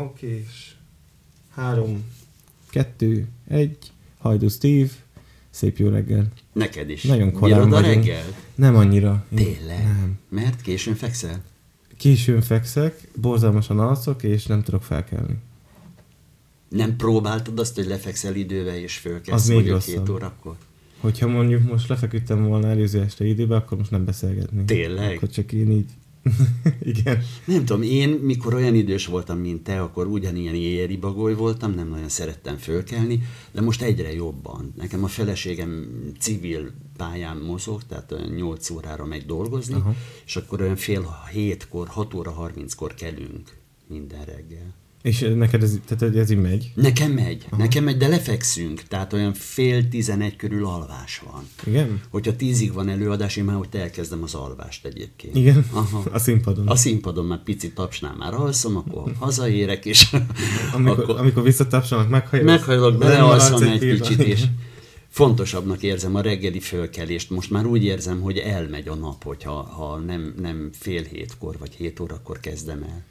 Oké, és három, kettő, egy, Hajdu Steve, szép jó reggel. Neked is. Nagyon korán Bírod a vagyunk. reggel? Nem annyira. Tényleg? Nem. Mert későn fekszel? Későn fekszek, borzalmasan alszok, és nem tudok felkelni. Nem próbáltad azt, hogy lefekszel idővel és fölkelsz Az még mondjuk két rosszabb. órakor? Hogyha mondjuk most lefeküdtem volna előző este időbe, akkor most nem beszélgetni. Tényleg? Akkor csak én így... Igen. Nem tudom, én mikor olyan idős voltam, mint te, akkor ugyanilyen éjjeli bagoly voltam, nem nagyon szerettem fölkelni, de most egyre jobban. Nekem a feleségem civil pályán mozog, tehát olyan 8 órára megy dolgozni, Aha. és akkor olyan fél hétkor, 6 óra 30-kor kelünk minden reggel. És neked ez, tehát ez így megy? Nekem megy, Aha. nekem megy, de lefekszünk, tehát olyan fél tizenegy körül alvás van. Igen? Hogyha tízig van előadás, én már ott elkezdem az alvást egyébként. Igen? Aha. A színpadon. A színpadon már picit tapsnál, már alszom, akkor hazaérek, és amikor, akkor amikor visszatapsolnak, meghajolok. Lemaradsz belealszom egy pillanat. kicsit, és fontosabbnak érzem a reggeli fölkelést. Most már úgy érzem, hogy elmegy a nap, hogyha ha nem, nem fél hétkor vagy hét órakor kezdem el.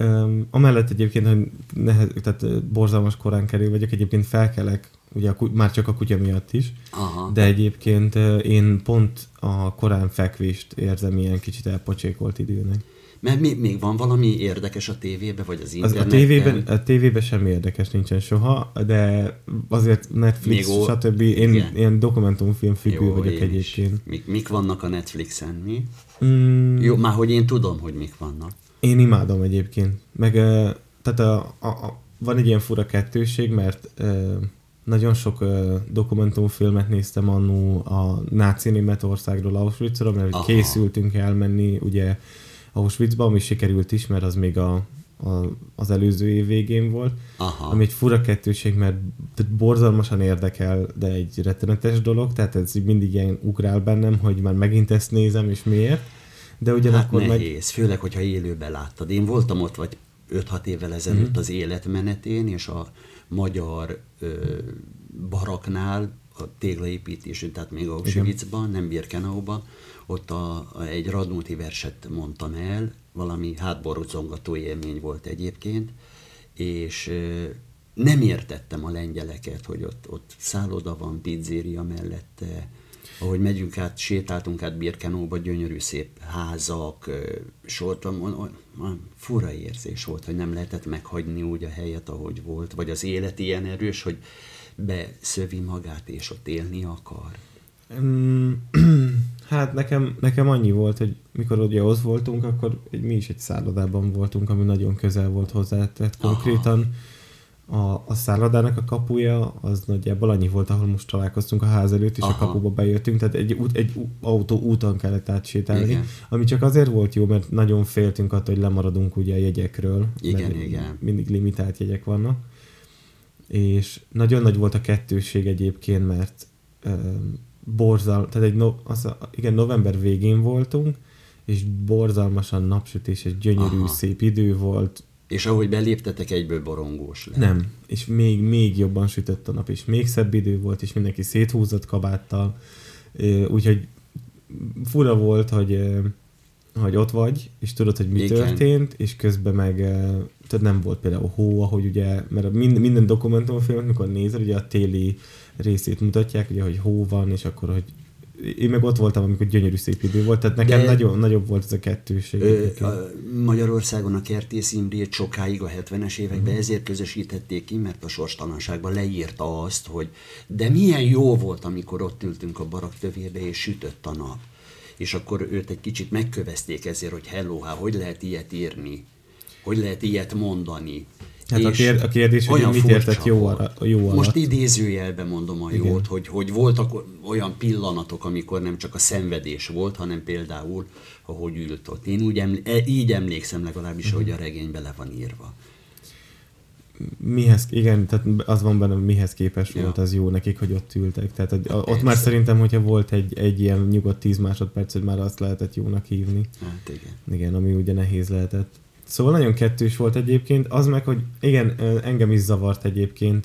Um, amellett egyébként, hogy nehez, tehát borzalmas korán kerül vagyok, egyébként felkelek, ugye a, már csak a kutya miatt is, Aha. de egyébként én pont a korán fekvést érzem ilyen kicsit elpocsékolt időnek. Mert még, még van valami érdekes a tévébe, vagy az Az, interneten? a, tévében, a tévében semmi érdekes nincsen soha, de azért Netflix, Még ó- stb. Én igen. ilyen dokumentumfilm függő Jó, vagyok egyébként. Mik, mik vannak a Netflixen, mi? Mm, Jó, már hogy én tudom, hogy mik vannak. Én imádom egyébként. Meg tehát a, a, a, van egy ilyen fura kettőség, mert nagyon sok ö, dokumentumfilmet néztem annó a náci Németországról Auschwitzról, mert Aha. Készültünk elmenni ugye Auschwitzba, ami sikerült is, mert az még a, a, az előző év végén volt. Aha. Ami egy fura kettőség, mert borzalmasan érdekel, de egy rettenetes dolog, tehát ez mindig ilyen ugrál bennem, hogy már megint ezt nézem, és miért. De Hát ugyanakkor meg... nehéz, főleg, hogyha élőben láttad. Én voltam ott, vagy 5-6 évvel ezelőtt Mhm. az életmenetén, és a magyar ö, baraknál, a téglaépítésén, tehát még Auschwitzban, nem Birkenauban, ott a, a, egy Radnóti verset mondtam el, valami hátborzongató élmény volt egyébként, és ö, nem értettem a lengyeleket, hogy ott, ott szálloda van, pizzéria mellette, ahogy megyünk át, sétáltunk át Birkenóba, gyönyörű szép házak, olyan fura érzés volt, hogy nem lehetett meghagyni úgy a helyet, ahogy volt, vagy az élet ilyen erős, hogy beszövi magát, és ott élni akar. Mm, Hát nekem, nekem annyi volt, hogy mikor ugye ott voltunk, akkor egy, mi is egy szállodában voltunk, ami nagyon közel volt hozzá, tehát Aha. A, a szállodának a kapuja az nagyjából annyi volt, ahol most találkoztunk a ház előtt, és Aha. a kapuba bejöttünk, tehát egy, út, egy autó úton kellett átsétálni, Igen. ami csak azért volt jó, mert nagyon féltünk attól, hogy lemaradunk ugye a jegyekről, Igen, igen. mindig limitált jegyek vannak, és nagyon nagy volt a kettőség egyébként, mert um, borzal, tehát egy no, az, igen, november végén voltunk, és borzalmasan napsütés, és gyönyörű, Aha. szép idő volt. És ahogy beléptetek, egyből borongós lett. Nem, és még, még jobban sütött a nap, és még szebb idő volt, és mindenki széthúzott kabáttal, úgyhogy fura volt, hogy, hogy ott vagy, és tudod, hogy mi Igen. történt, és közben meg tudod, nem volt például hó, ahogy ugye, mert minden, minden dokumentumfilmet, mikor nézel, ugye a téli részét mutatják, ugye, hogy hó van, és akkor, hogy én meg ott voltam, amikor gyönyörű szép idő volt, tehát nekem De- nagyon, nagyobb volt ez a kettőség. Ö, a Magyarországon a Kertész Imrét sokáig a 70-es években Mhm. ezért közösítették ki, mert a sorstalanságban leírta azt, hogy de milyen jó volt, amikor ott ültünk a barak tövébe, és sütött a nap. És akkor őt egy kicsit megkövezték ezért, hogy hello, hát hogy lehet ilyet írni? Hogy lehet ilyet mondani? Hát a És kér- a kérdés, hogy olyan mit értett jó ara- jó alatt. Most idézőjelben mondom a Igen. jót, hogy, hogy voltak olyan pillanatok, amikor nem csak a szenvedés volt, hanem például, ahogy ült ott. Én úgy eml- e- így emlékszem legalábbis, Mhm. hogy a regénybe le van írva. mihez, igen, tehát az van benne, mihez képes Ja. volt az jó nekik, hogy ott ültek. Tehát hogy a- ott már szerintem, hogyha volt egy, egy ilyen nyugodt 10 másodperc, hogy már azt lehetett jónak hívni. Hát igen. Igen, ami ugye nehéz lehetett. Szóval nagyon kettős volt egyébként. Az meg, hogy igen, engem is zavart egyébként,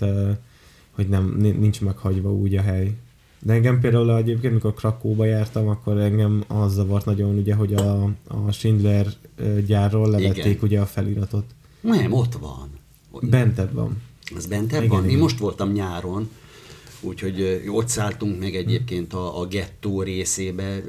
hogy nem, ni- nincs meghagyva úgy a hely. De engem például egyébként, mikor Krakóba jártam, akkor engem az zavart nagyon, ugye, hogy a, a Schindler gyárról levették Igen. ugye a feliratot. Nem, ott van. Bentebb van. Az bentebb Igen, van? Én igen. most voltam nyáron, úgyhogy ott szálltunk meg egyébként a, a gettó részébe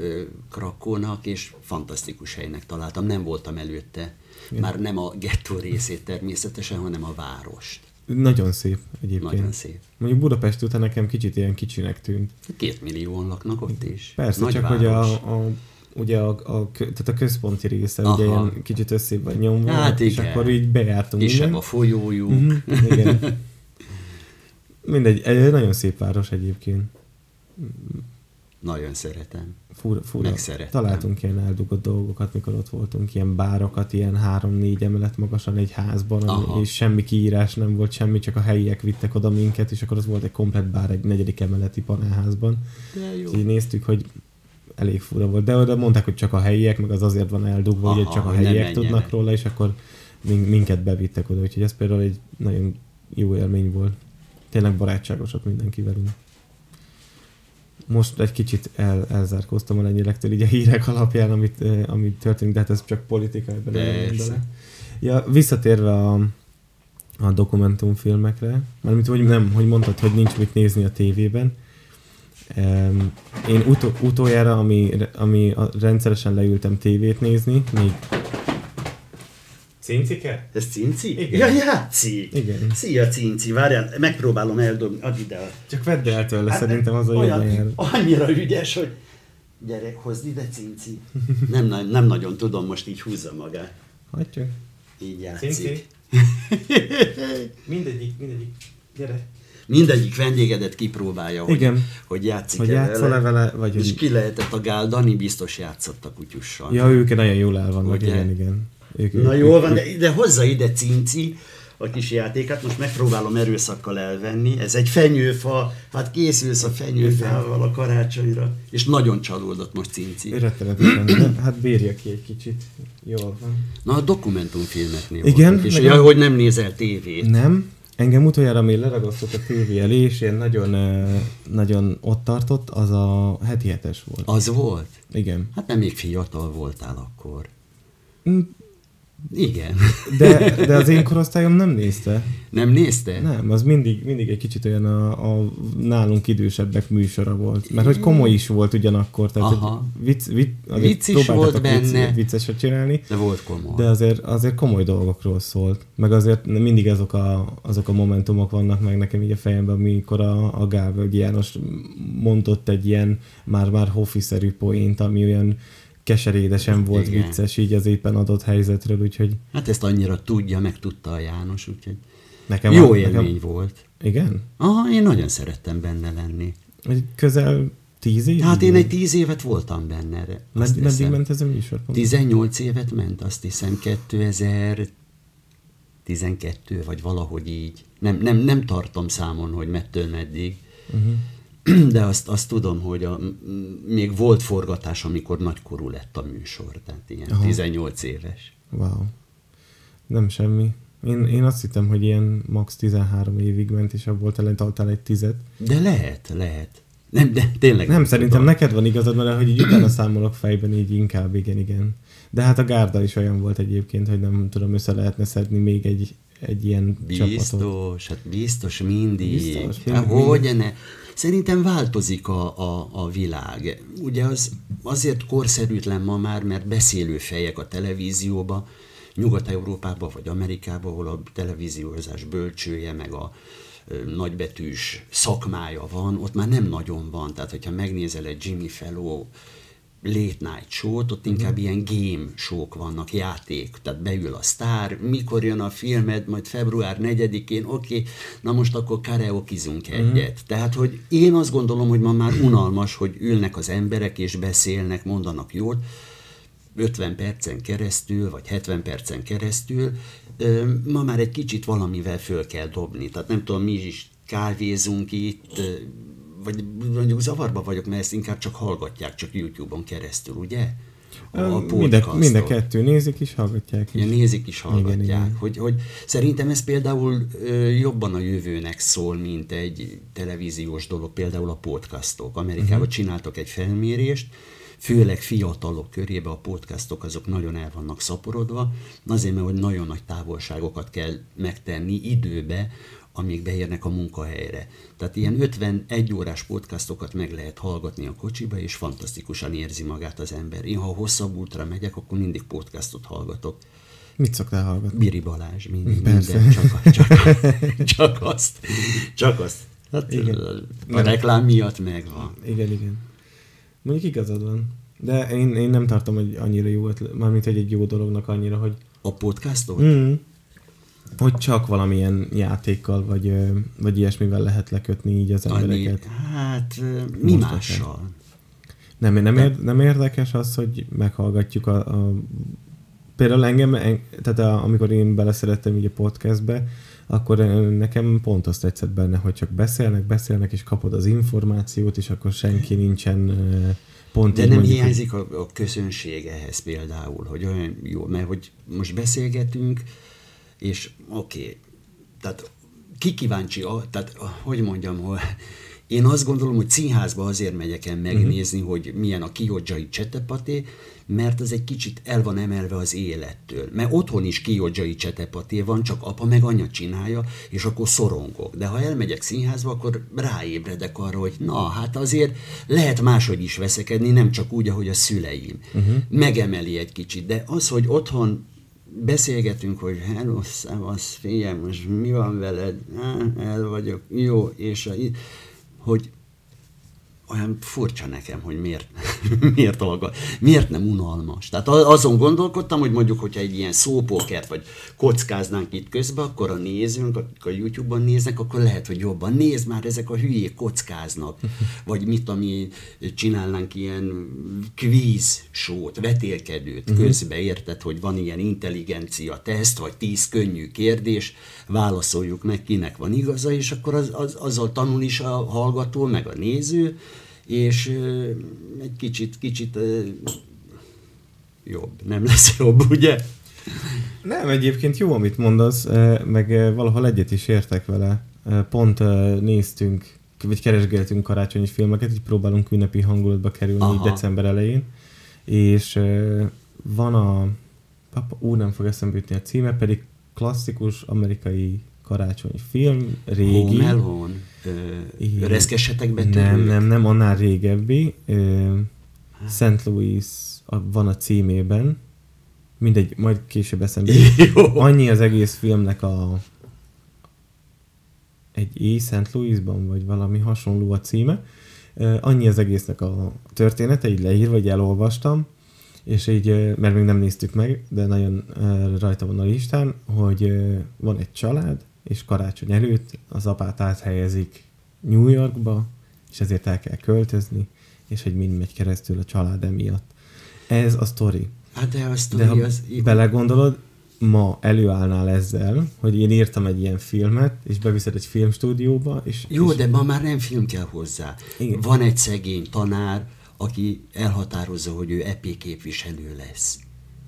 Krakónak, és fantasztikus helynek találtam. Nem voltam előtte. Már nem a gettó részét természetesen, hanem a várost. Nagyon szép egyébként. Nagyon szép. Mondjuk Budapest után nekem kicsit ilyen kicsinek tűnt. Két millióan laknak ott is. Persze, Nagy csak város. hogy a, a ugye a, a, tehát a központi része Aha. ugye ilyen kicsit összébb van nyomva, Hát és igen. akkor így bejártunk Kisebb a folyójuk. Mhm, igen. Mindegy, egy nagyon szép város egyébként. Nagyon szeretem. Fura, fura. Megszerettem. Találtunk ilyen eldugott dolgokat, mikor ott voltunk, ilyen bárokat, ilyen három-négy emelet magasan egy házban, ami- és semmi kiírás nem volt, semmi, csak a helyiek vittek oda minket, és akkor az volt egy komplet bár egy negyedik emeleti panelházban. De jó. És így néztük, hogy elég fura volt. De oda mondták, hogy csak a helyiek, meg az azért van eldugva, Aha, hogy csak a helyiek tudnak róla, és akkor min- minket bevittek oda. Úgyhogy ez például egy nagyon jó élmény volt. Tényleg barátságos ott mindenki velünk. Most egy kicsit el, elzárkóztam a lengyelektől így a hírek alapján, amit, amit történik, de hát ez csak politika ebben a Persze. mondanak. Ja, visszatérve a, a dokumentumfilmekre, mármint hogy nem, hogy mondtad, hogy nincs mit nézni a tévében. Um, én utó, utoljára, ami, ami rendszeresen leültem tévét nézni, még... Cincike? Ez Cinci? Igen. Ja, játszik! Igen. Szia, Cinci, várjál, megpróbálom eldobni, add ide a... Csak vedd el tőle, Hát, szerintem az a jár. olyan, annyira ügyes, hogy gyere, hozd ide, Cinci. Nem, na- nem nagyon tudom, most így húzza magát. Hagyd csak. Így Cinci. játszik. Mindegyik, mindegyik. Gyere. Mindegyik vendégedet kipróbálja, hogy, Igen. hogy játszik Hogy játszol-e vele, vagy És hogy... ki lehetett a Gál Dani, biztos játszott a kutyussal. Ja, ők nagyon jól el vannak, Ugye? igen, igen. Ők, Na ők- jól van, de, de hozza ide Cinci a kis játékát, most megpróbálom erőszakkal elvenni. Ez egy fenyőfa, hát készülsz a fenyőfával a karácsonyra. És nagyon csalódott most Cinci. Rettenetesen, hát bírja ki egy kicsit. Jól van. Na, a dokumentumfilmeknél Igen, voltunk, és meg ja, hogy nem nézel tévét. Nem. Engem utoljára, ami leragasztott a tévé elé, és ilyen nagyon, nagyon ott tartott, az a heti hetes volt. Az volt? Igen. Hát nem még fiatal voltál akkor. Igen. De, de az én korosztályom nem nézte. Nem nézte? Nem, az mindig, mindig egy kicsit olyan a, a nálunk idősebbek műsora volt. Mert hogy komoly is volt ugyanakkor. Tehát Aha. vicc, vicc, Vicc is volt vicc- benne. vicceset csinálni. De volt komoly. De azért, azért komoly dolgokról szólt. Meg azért mindig azok a, azok a momentumok vannak meg nekem így a fejemben, amikor a, a Gálvölgyi János mondott egy ilyen már-már hofiszerű poént, ami olyan keserédesen volt Igen. vicces így az éppen adott helyzetről, úgyhogy Hát ezt annyira tudja, meg tudta a János, úgyhogy nekem... jó a- élmény nekem, volt. Igen? Aha, én nagyon szerettem benne lenni. Egy közel tíz év? Hát én egy tíz évet voltam benne. Med, meddig hiszem. ment ez a műsor? 18 évet ment, azt hiszem 2012, vagy valahogy így. Nem, nem, nem tartom számon, hogy mettől meddig. Uh-huh. De azt, azt tudom, hogy a, még volt forgatás, amikor nagykorú lett a műsor, tehát ilyen Aha. Aha. 18 éves. Wow. Nem semmi. Én, én azt hittem, hogy ilyen max 13 évig ment, és abból találtál egy tizet. De lehet, lehet. Nem, de tényleg Nem, szerintem tudom. neked van igazad, mert hogy így utána számolok fejben, így inkább igen, igen. De hát a Gárda is olyan volt egyébként, hogy nem tudom, össze lehetne szedni még egy, egy ilyen csapatot. Biztos, hát biztos mindig. Biztos, Biztos, mindig, hogy ne? Szerintem változik a, a, a világ. Ugye az azért korszerűtlen ma már, mert beszélő fejek a televízióba, Nyugat-Európában vagy Amerikában, ahol a televíziózás bölcsője, meg a nagybetűs szakmája van, ott már nem nagyon van. Tehát, hogyha megnézel egy Jimmy Fellow late night show-t, ott inkább ilyen game show vannak, játék, tehát beül a sztár, mikor jön a filmed, majd február 4-én, oké, na most akkor karaokezunk egyet. Tehát, hogy én azt gondolom, hogy ma már unalmas, hogy ülnek az emberek és beszélnek, mondanak jót, 50 percen keresztül, vagy 70 percen keresztül, ma már egy kicsit valamivel föl kell dobni. Tehát nem tudom, mi is kávézunk itt, vagy mondjuk zavarba vagyok, mert ezt inkább csak hallgatják, csak YouTube-on keresztül, ugye? A, Mind a, mind a kettő nézik is, hallgatják is. Ja, nézik is, hallgatják. Igen. igen. Hogy, hogy szerintem ez például ö, jobban a jövőnek szól, mint egy televíziós dolog, például a podcastok. Amerikában uh-huh. csináltak egy felmérést, főleg fiatalok körébe a podcastok azok nagyon el vannak szaporodva, azért mert hogy nagyon nagy távolságokat kell megtenni időbe, amíg beérnek a munkahelyre. Tehát ilyen 51 órás podcastokat meg lehet hallgatni a kocsiba, és fantasztikusan érzi magát az ember. Én, ha hosszabb útra megyek, akkor mindig podcastot hallgatok. Mit szoktál hallgatni? Biri Balázs, mind, minden, csak, csak, csak azt. Csak azt. Hát, igen. A reklám miatt megvan. Igen, igen. Mondjuk igazad van. De én, én nem tartom, hogy annyira jó ötlet, mármint, hogy egy jó dolognak annyira, hogy... A podcastot? Mm, hogy csak valamilyen játékkal, vagy, vagy ilyesmivel lehet lekötni így az embereket. Annyi, hát mi Most mással? Nem, nem, ér, nem érdekes az, hogy meghallgatjuk a, a például engem, en, tehát a, amikor én beleszerettem így a podcastbe, akkor nekem pont azt tetszett benne, hogy csak beszélnek, beszélnek, és kapod az információt, és akkor senki nincsen pont De nem mondjuk, hiányzik a, a közönség ehhez például, hogy olyan jó, mert hogy most beszélgetünk, és oké, okay, tehát ki kíváncsi, tehát hogy mondjam, hogy én azt gondolom, hogy színházba azért megyek el megnézni, uh-huh. hogy milyen a kiodzsai csetepaté, mert az egy kicsit el van emelve az élettől. Mert otthon is kiodzsai csetepaté van, csak apa meg anya csinálja, és akkor szorongok. De ha elmegyek színházba, akkor ráébredek arra, hogy na, hát azért lehet máshogy is veszekedni, nem csak úgy, ahogy a szüleim. Uh-huh. Megemeli egy kicsit, de az, hogy otthon beszélgetünk, hogy hello, szevasz, figyelj, most mi van veled? El vagyok, jó, és a, hogy olyan furcsa nekem, hogy miért, miért, alga, miért nem unalmas. Tehát azon gondolkodtam, hogy mondjuk, hogyha egy ilyen szópokert vagy kockáznánk itt közben, akkor a nézőnk, akik a YouTube-on néznek, akkor lehet, hogy jobban nézd már, ezek a hülyék kockáznak. Vagy mit, ami csinálnánk ilyen kvíz sót, vetélkedőt uh-huh. közbe, érted, hogy van ilyen intelligencia teszt, vagy tíz könnyű kérdés, válaszoljuk meg, kinek van igaza, és akkor az, az, azzal tanul is a hallgató, meg a néző, és egy kicsit, kicsit jobb. Nem lesz jobb, ugye? Nem, egyébként jó, amit mondasz, meg valahol egyet is értek vele. Pont néztünk, vagy keresgéltünk karácsonyi filmeket, így próbálunk ünnepi hangulatba kerülni Aha. december elején, és van a, papa, ú, nem fog eszembe jutni a címe, pedig klasszikus amerikai karácsonyi film, régi. Home Alone. Ö, reszkesetek Nem, nem, nem, annál régebbi. Ö, St. Louis a, van a címében. Mindegy, majd később eszembe. Annyi az egész filmnek a egy éj St. Louisban, vagy valami hasonló a címe. Annyi az egésznek a története, így leírva, vagy elolvastam, és így, mert még nem néztük meg, de nagyon rajta van a listán, hogy van egy család, és karácsony előtt az apát áthelyezik New Yorkba, és ezért el kell költözni, és hogy mind megy keresztül a család emiatt. Ez a sztori. Hát de a sztori de ha az... belegondolod, ma előállnál ezzel, hogy én írtam egy ilyen filmet, és beviszed egy filmstúdióba, és... Jó, és... de ma már nem film kell hozzá. Igen. Van egy szegény tanár, aki elhatározza, hogy ő EP képviselő lesz.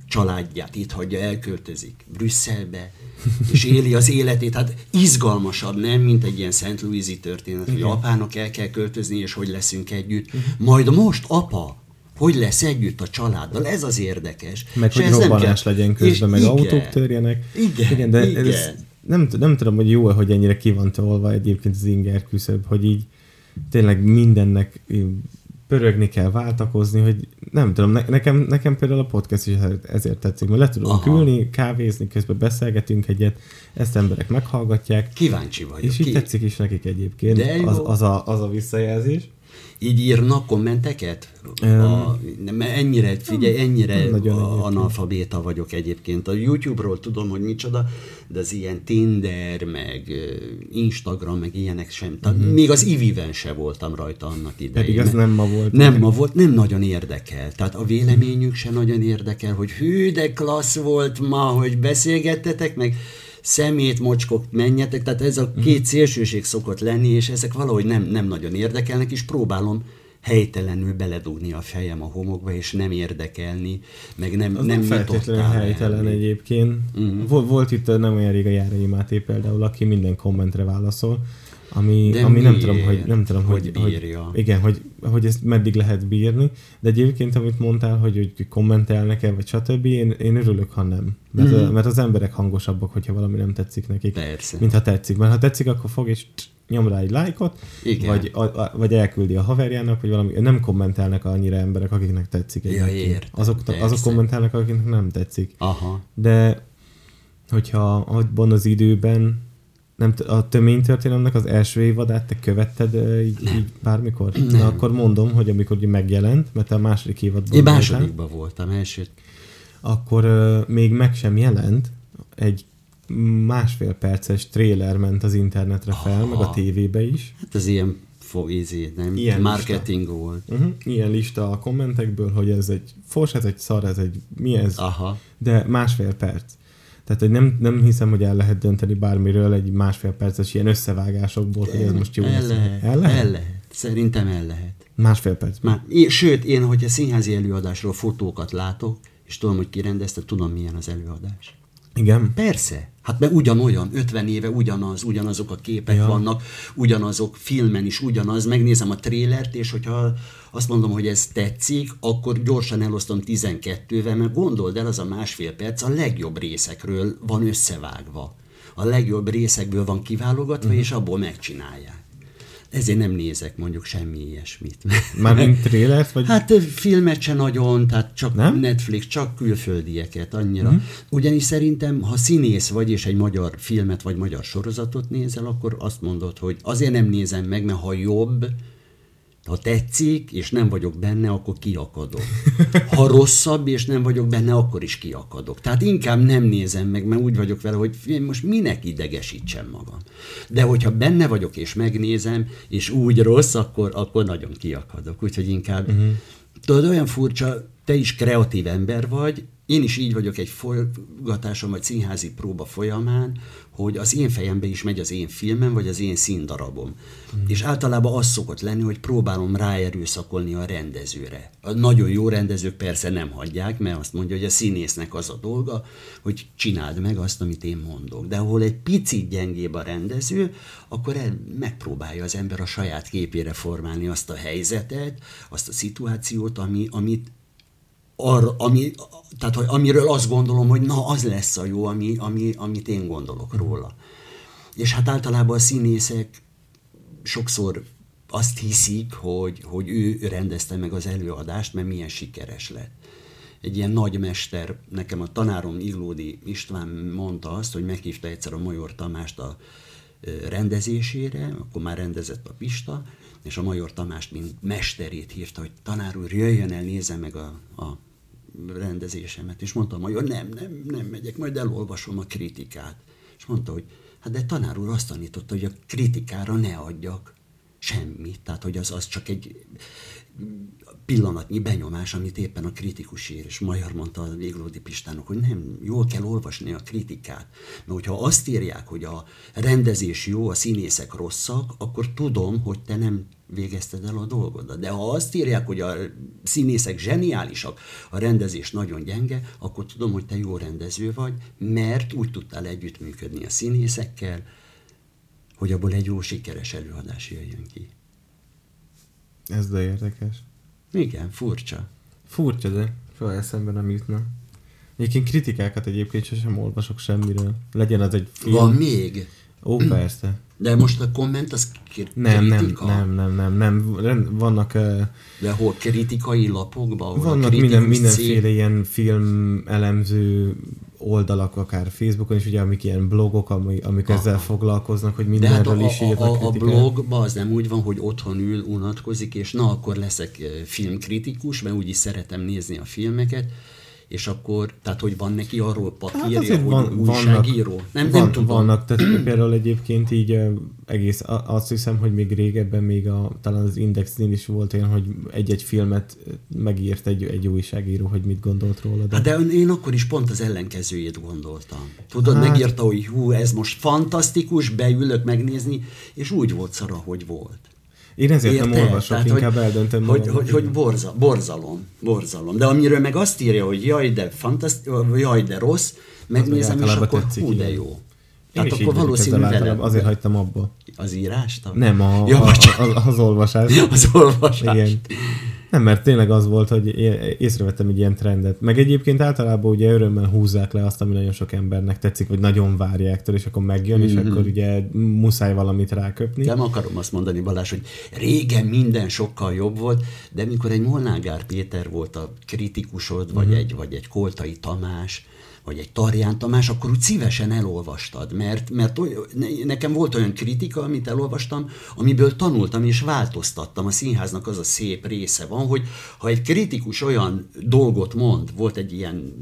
Családját itt hagyja, elköltözik Brüsszelbe, és éli az életét. Hát izgalmasabb, nem, mint egy ilyen Szent Louisi történet, Igen. hogy apának el kell költözni, és hogy leszünk együtt. Uh-huh. Majd most apa, hogy lesz együtt a családdal, ez az érdekes. Meg és hogy robbanás kell... legyen közben, meg igen, autók törjenek. Igen, igen de igen. Ez, nem, nem tudom, hogy jó hogy ennyire ki van tolva egyébként az inger küszöb, hogy így tényleg mindennek pörögni kell, váltakozni, hogy nem tudom, ne, nekem, nekem például a podcast is ezért tetszik, mert le tudunk Aha. ülni, kávézni, közben beszélgetünk egyet, ezt emberek meghallgatják. Kíváncsi vagyok. És így ki... tetszik is nekik egyébként De az, az, a, az a visszajelzés így írnak kommenteket? Um, a, ennyire, figyelj, ennyire a, analfabéta vagyok egyébként. A YouTube-ról tudom, hogy micsoda, de az ilyen Tinder, meg Instagram, meg ilyenek sem. Tehát uh-huh. Még az Iviven se voltam rajta annak idején. Pedig ez nem ma volt. Nem ma volt, nem nagyon érdekel. Tehát a véleményük se nagyon érdekel, hogy hű, de klassz volt ma, hogy beszélgettetek, meg szemét, mocskok, menjetek, tehát ez a két szélsőség szokott lenni, és ezek valahogy nem, nem nagyon érdekelnek, és próbálom helytelenül beledugni a fejem a homokba, és nem érdekelni, meg nem Az nem, nem feltétlenül helytelen elni. egyébként. Uh-huh. Volt, volt itt nem olyan rég a Járai Máté például, aki minden kommentre válaszol, ami, De ami nem miért? tudom, hogy nem tudom, Hogy hogy, bírja? hogy, igen, hogy, hogy ezt meddig lehet bírni, de egyébként, amit mondtál, hogy, hogy kommentelnek-e, vagy stb., én, én örülök, ha nem. Mert, mm. mert az emberek hangosabbak, hogyha valami nem tetszik nekik, Persze. mint ha tetszik. Mert ha tetszik, akkor fog és nyom rá egy lájkot, Igen. vagy, a, a, vagy elküldi a haverjának, vagy valami, nem kommentelnek annyira emberek, akiknek tetszik. Ja, egyébként. értem, azok, persze. azok kommentelnek, akiknek nem tetszik. Aha. De hogyha abban az időben nem a töménytörténelemnek az első évadát te követted így, így bármikor? Nem. Na, akkor mondom, hogy amikor megjelent, mert a második évadban Én másodikban voltam, első. akkor ö, még meg sem jelent, egy másfél perces tréler ment az internetre fel, meg a Aha. tévébe is. Hát ez ilyen fog, izé, nem? Ilyen Marketing volt. Uh-huh. Ilyen lista a kommentekből, hogy ez egy fos, ez egy szar, ez egy mi ez, Aha. de másfél perc. Tehát, hogy nem, nem hiszem, hogy el lehet dönteni bármiről egy másfél perces ilyen összevágásokból, hogy ez most jó el lesz. lehet, El lehet? El lehet. Szerintem el lehet. Másfél perc. Már, én, sőt, én, hogyha színházi előadásról fotókat látok, és tudom, hogy ki rendezte, tudom, milyen az előadás. Igen. Persze. Hát mert ugyanolyan, 50 éve ugyanaz, ugyanazok a képek Ja. vannak, ugyanazok, filmen is ugyanaz, megnézem a trélert, és hogyha azt mondom, hogy ez tetszik, akkor gyorsan elosztom 12-vel, mert gondold el, az a másfél perc a legjobb részekről van összevágva. A legjobb részekből van kiválogatva, uh-huh. és abból megcsinálják. Ezért nem nézek mondjuk semmi ilyesmit. Mármint trélert, vagy... Hát filmet se nagyon, tehát csak Nem? Netflix, csak külföldieket annyira. Mm. Ugyanis szerintem, ha színész vagy, és egy magyar filmet vagy magyar sorozatot nézel, akkor azt mondod, hogy azért nem nézem meg, mert ha jobb, ha tetszik, és nem vagyok benne, akkor kiakadok. Ha rosszabb, és nem vagyok benne, akkor is kiakadok. Tehát inkább nem nézem meg, mert úgy vagyok vele, hogy most minek idegesítsem magam. De hogyha benne vagyok, és megnézem, és úgy rossz, akkor, akkor nagyon kiakadok. Úgyhogy inkább... Uh-huh. Tudod, olyan furcsa, te is kreatív ember vagy, én is így vagyok egy forgatáson vagy színházi próba folyamán, hogy az én fejembe is megy az én filmem, vagy az én színdarabom. Mm. És általában az szokott lenni, hogy próbálom ráerőszakolni a rendezőre. A nagyon jó rendezők persze nem hagyják, mert azt mondja, hogy a színésznek az a dolga, hogy csináld meg azt, amit én mondok. De ahol egy picit gyengébb a rendező, akkor el, megpróbálja az ember a saját képére formálni azt a helyzetet, azt a szituációt, ami, amit arra, ami, tehát, hogy amiről azt gondolom, hogy na, az lesz a jó, ami, ami, amit én gondolok róla. És hát általában a színészek sokszor azt hiszik, hogy, hogy ő rendezte meg az előadást, mert milyen sikeres lett. Egy ilyen nagy mester, nekem a tanárom Iglódi István mondta azt, hogy meghívta egyszer a Major Tamást a rendezésére, akkor már rendezett a Pista, és a Major Tamást, mint mesterét hívta, hogy tanár úr, jöjjön el, nézze meg a, a rendezésemet. És mondta a Major, nem, nem, nem megyek, majd elolvasom a kritikát. És mondta, hogy hát de tanár úr azt tanította, hogy a kritikára ne adjak semmit. Tehát, hogy az, az csak egy pillanatnyi benyomás, amit éppen a kritikus ír, és Magyar mondta a Véglódi Pistának, hogy nem, jól kell olvasni a kritikát. Mert hogyha azt írják, hogy a rendezés jó, a színészek rosszak, akkor tudom, hogy te nem végezted el a dolgodat. De ha azt írják, hogy a színészek zseniálisak, a rendezés nagyon gyenge, akkor tudom, hogy te jó rendező vagy, mert úgy tudtál együttműködni a színészekkel, hogy abból egy jó sikeres előadás jöjjön ki. Ez de érdekes. Igen, furcsa. Furcsa, de soha eszembe nem jutna. Egyébként kritikákat egyébként sosem olvasok semmiről. Legyen az egy film. Van még? Ó, persze. De most a komment az kri- Nem, nem, kritika? nem, nem, nem, nem. Vannak, uh, De hol kritikai lapokban? vannak minden, mindenféle ilyen film elemző oldalak, akár Facebookon is, ugye, amik ilyen blogok, amik, amik Aha. ezzel foglalkoznak, hogy De hát a, mindenről is a, írnak a, a kritikát. blogban az nem úgy van, hogy otthon ül, unatkozik, és na, akkor leszek eh, filmkritikus, mert úgyis szeretem nézni a filmeket, és akkor, tehát hogy van neki arról papírja, Hát hogy van, újságíró? vannak, nem, van, nem tudom. Vannak, tehát például egyébként így egész, azt hiszem, hogy még régebben még a, talán az Indexnél is volt olyan, hogy egy-egy filmet megírt egy, egy újságíró, hogy mit gondolt róla. De... Hát de én akkor is pont az ellenkezőjét gondoltam. Tudod, Hát- hát... megírta, hogy hú, ez most fantasztikus, beülök megnézni, és úgy volt szara, hogy volt. Én ezért Érted? nem olvasok, Tehát, inkább hogy, eldöntöm hogy, magam. hogy, hogy borza, borzalom, borzalom. De amiről meg azt írja, hogy jaj, de fantasztikus, jaj, de rossz, megnézem, és akkor tetszik, hú, de jó. Tehát akkor valószínűleg általában, azért hagytam abba. Az írást? Nem, a, Ja, a, a, az olvasás. Az olvasás. Igen. Nem, mert tényleg az volt, hogy észrevettem egy ilyen trendet. Meg egyébként általában ugye örömmel húzzák le azt, ami nagyon sok embernek tetszik, vagy nagyon várják tőle, és akkor megjön, és akkor ugye muszáj valamit ráköpni. Nem akarom azt mondani, Balázs, hogy régen minden sokkal jobb volt, de mikor egy Molnár Péter volt a kritikusod, vagy, egy, vagy egy Koltai Tamás, vagy egy Tarján Tamás, akkor úgy szívesen elolvastad, mert, mert nekem volt olyan kritika, amit elolvastam, amiből tanultam és változtattam. A színháznak az a szép része van, hogy ha egy kritikus olyan dolgot mond, volt egy ilyen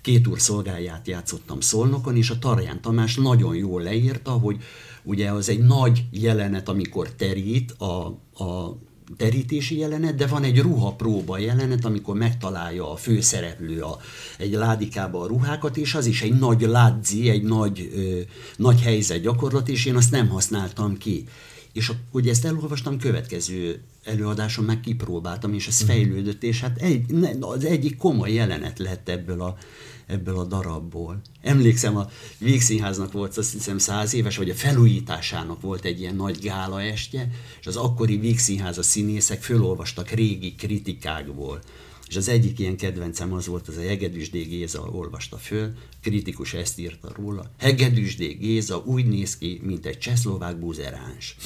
két úr szolgáját játszottam Szolnokon, és a Tarján Tamás nagyon jól leírta, hogy ugye az egy nagy jelenet, amikor terít a, a terítési jelenet, de van egy ruhapróba jelenet, amikor megtalálja a főszereplő a, egy ládikába a ruhákat, és az is egy nagy ládzi, egy nagy, ö, nagy helyzet gyakorlat, és én azt nem használtam ki. És ugye ezt elolvastam, következő előadáson meg kipróbáltam, és ez fejlődött, és hát egy, az egyik komoly jelenet lett ebből a, ebből a darabból. Emlékszem, a Vígszínháznak volt azt hiszem száz éves, vagy a felújításának volt egy ilyen nagy gála estje, és az akkori Vígszínház a színészek fölolvastak régi kritikákból. És az egyik ilyen kedvencem az volt, az a Hegedűsdé Géza olvasta föl, kritikus ezt írta róla. Hegedűsdé Géza úgy néz ki, mint egy csehszlovák buzeráns.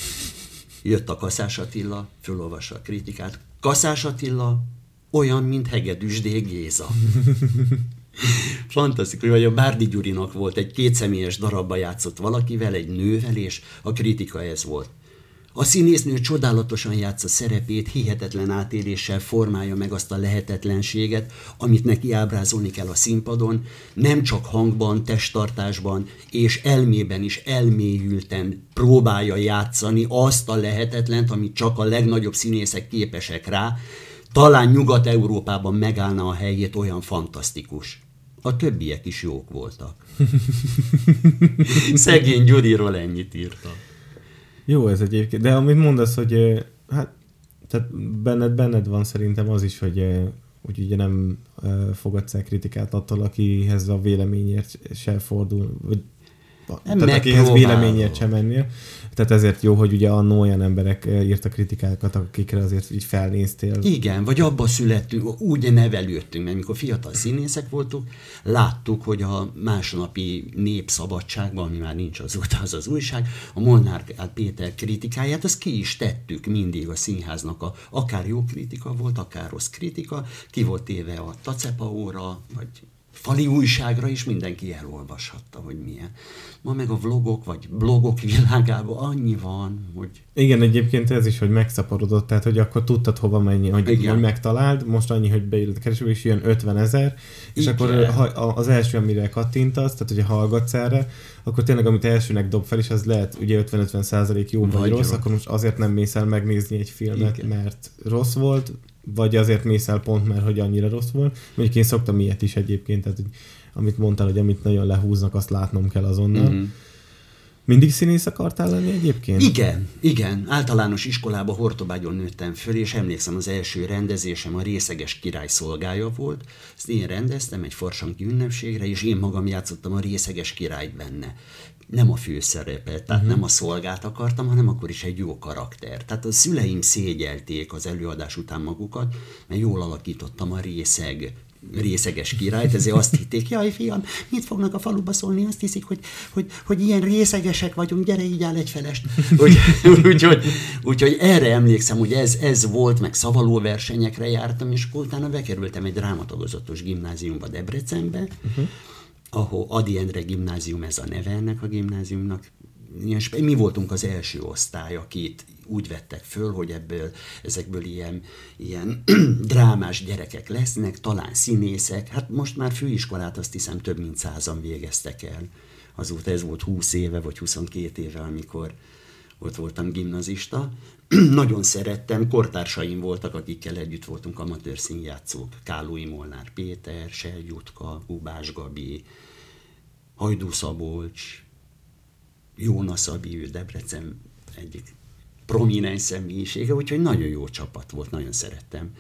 Jött a Kaszás Attila, fölolvassa a kritikát. Kaszás Attila olyan, mint Hegedűsdé Géza. Fantasztikus, hogy a Bárdi Gyurinak volt egy kétszemélyes darabba játszott valakivel, egy nővel, és a kritika ez volt. A színésznő csodálatosan játsza szerepét, hihetetlen átéléssel formálja meg azt a lehetetlenséget, amit neki ábrázolni kell a színpadon, nem csak hangban, testtartásban és elmében is elmélyülten próbálja játszani azt a lehetetlent, amit csak a legnagyobb színészek képesek rá, talán Nyugat-Európában megállna a helyét, olyan fantasztikus. A többiek is jók voltak. Szegény Gyuriról ennyit írtam. Jó ez egyébként, de amit mondasz, hogy hát tehát benned, benned van szerintem az is, hogy, hogy ugye nem fogadsz el kritikát attól, akihez a véleményért se fordul, vagy Nem tehát akihez véleményért sem mennél. Tehát ezért jó, hogy ugye annó olyan emberek ö, írtak kritikákat, akikre azért így felnéztél. Igen, vagy abba születtünk, úgy nevelődtünk, mert mikor fiatal színészek voltunk, láttuk, hogy a másnapi népszabadságban, ami már nincs azóta, az az újság, a Molnár Péter kritikáját, azt ki is tettük mindig a színháznak, a, akár jó kritika volt, akár rossz kritika, ki volt téve a Tacepaóra, vagy fali újságra is mindenki elolvashatta, hogy milyen. Ma meg a vlogok, vagy blogok világában annyi van, hogy Igen, egyébként ez is, hogy megszaporodott, tehát hogy akkor tudtad hova menni, hogy, Igen. hogy megtaláld, most annyi, hogy beírod a keresőbe, és jön 50 ezer, és Igen. akkor ha, az első, amire kattintasz, tehát hogyha hallgatsz erre, akkor tényleg amit elsőnek dob fel, és az lehet ugye 50-50 százalék jó vagy, Vagy rossz, rossz. akkor most azért nem mész el megnézni egy filmet, Igen. mert rossz volt, vagy azért mész el pont, mert hogy annyira rossz volt. Mondjuk én szoktam ilyet is egyébként, tehát hogy amit mondtál, hogy amit nagyon lehúznak, azt látnom kell azonnal. Mhm. Mm-hmm. Mindig színész akartál lenni egyébként? Igen, igen. Általános iskolába Hortobágyon nőttem föl, és emlékszem, az első rendezésem a Részeges Király szolgája volt. Ezt én rendeztem egy farsanki ünnepségre, és én magam játszottam a Részeges Királyt benne. Nem a főszerepet, tehát uh-huh. nem a szolgát akartam, hanem akkor is egy jó karakter. Tehát a szüleim szégyelték az előadás után magukat, mert jól alakítottam a részeg részeges királyt, ezért azt hitték, jaj fiam, mit fognak a faluba szólni, azt hiszik, hogy, hogy, hogy ilyen részegesek vagyunk, gyere így áll egy felest. Úgy, úgyhogy, úgyhogy erre emlékszem, hogy ez, ez volt, meg szavaló versenyekre jártam, és utána bekerültem egy drámatagozatos gimnáziumba Debrecenbe, uh-huh. Ahol Adi Endre gimnázium, ez a neve ennek a gimnáziumnak, mi voltunk az első osztály, akit úgy vettek föl, hogy ebből, ezekből ilyen, ilyen drámás gyerekek lesznek, talán színészek. Hát most már főiskolát azt hiszem több mint százan végeztek el. Azóta ez volt 20 éve, vagy 22 éve, amikor ott voltam gimnazista. Nagyon szerettem, kortársaim voltak, akikkel együtt voltunk amatőr színjátszók. Kálói Molnár Péter, Sel Jutka, Hubás Gabi, Hajdú Szabolcs, Jóna Szabi, ő Debrecen egyik prominens személyisége, úgyhogy nagyon jó csapat volt, nagyon szerettem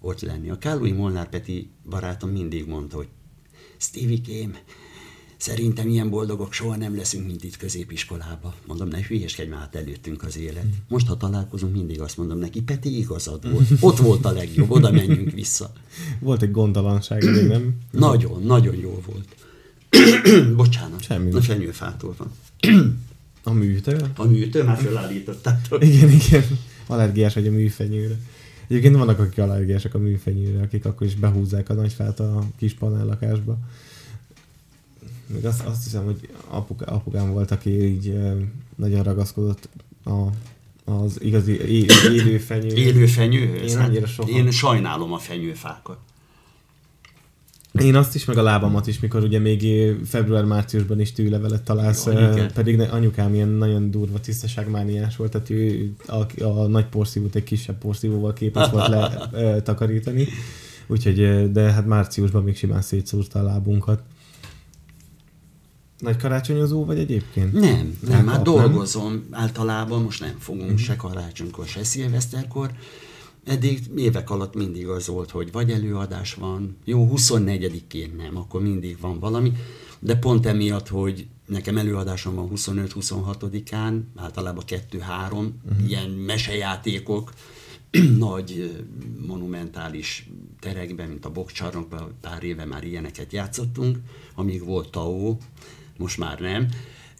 ott lenni. A Kálói Molnár Peti barátom mindig mondta, hogy Stevie-kém, Szerintem ilyen boldogok soha nem leszünk, mint itt középiskolába. Mondom, ne hülyeskedj már hát előttünk az élet. Most, ha találkozunk, mindig azt mondom neki, Peti, igazad volt. Ott volt a legjobb, oda menjünk vissza. Volt egy gondtalanság, még nem? Nagyon, nagyon jó volt. Bocsánat, Semmi. a fenyőfától van. A műtől? A műtő már felállítottátok. Igen, igen. Allergiás vagy a műfenyőre. Egyébként vannak, akik allergiások a műfenyőre, akik akkor is behúzzák a nagyfát a kis panellakásba. Még azt, azt hiszem, hogy apuka, apukám volt, aki így nagyon ragaszkodott a, az igazi é, élő fenyő. Élő fenyőhöz? Én Hát annyira soha. Én sajnálom a fenyőfákat. Én azt is, meg a lábamat is, mikor ugye még február-márciusban is tűlevelet találsz, Jó, pedig anyukám ilyen nagyon durva tisztaságmániás volt, tehát ő a, a nagy porszívót egy kisebb porszívóval képes volt le ö, takarítani, úgyhogy, de hát márciusban még simán szétszúrta a lábunkat. Nagy karácsonyozó vagy egyébként? Nem, nem, hát nem? dolgozom általában, most nem fogunk uh-huh. se karácsonykor, se szilveszterkor. Eddig évek alatt mindig az volt, hogy vagy előadás van, jó, 24-én nem, akkor mindig van valami, de pont emiatt, hogy nekem előadásom van 25-26-án, általában 2-3, uh-huh. ilyen mesejátékok, nagy monumentális terekben, mint a Bokcsarnokban, pár éve már ilyeneket játszottunk, amíg volt TAO, most már nem.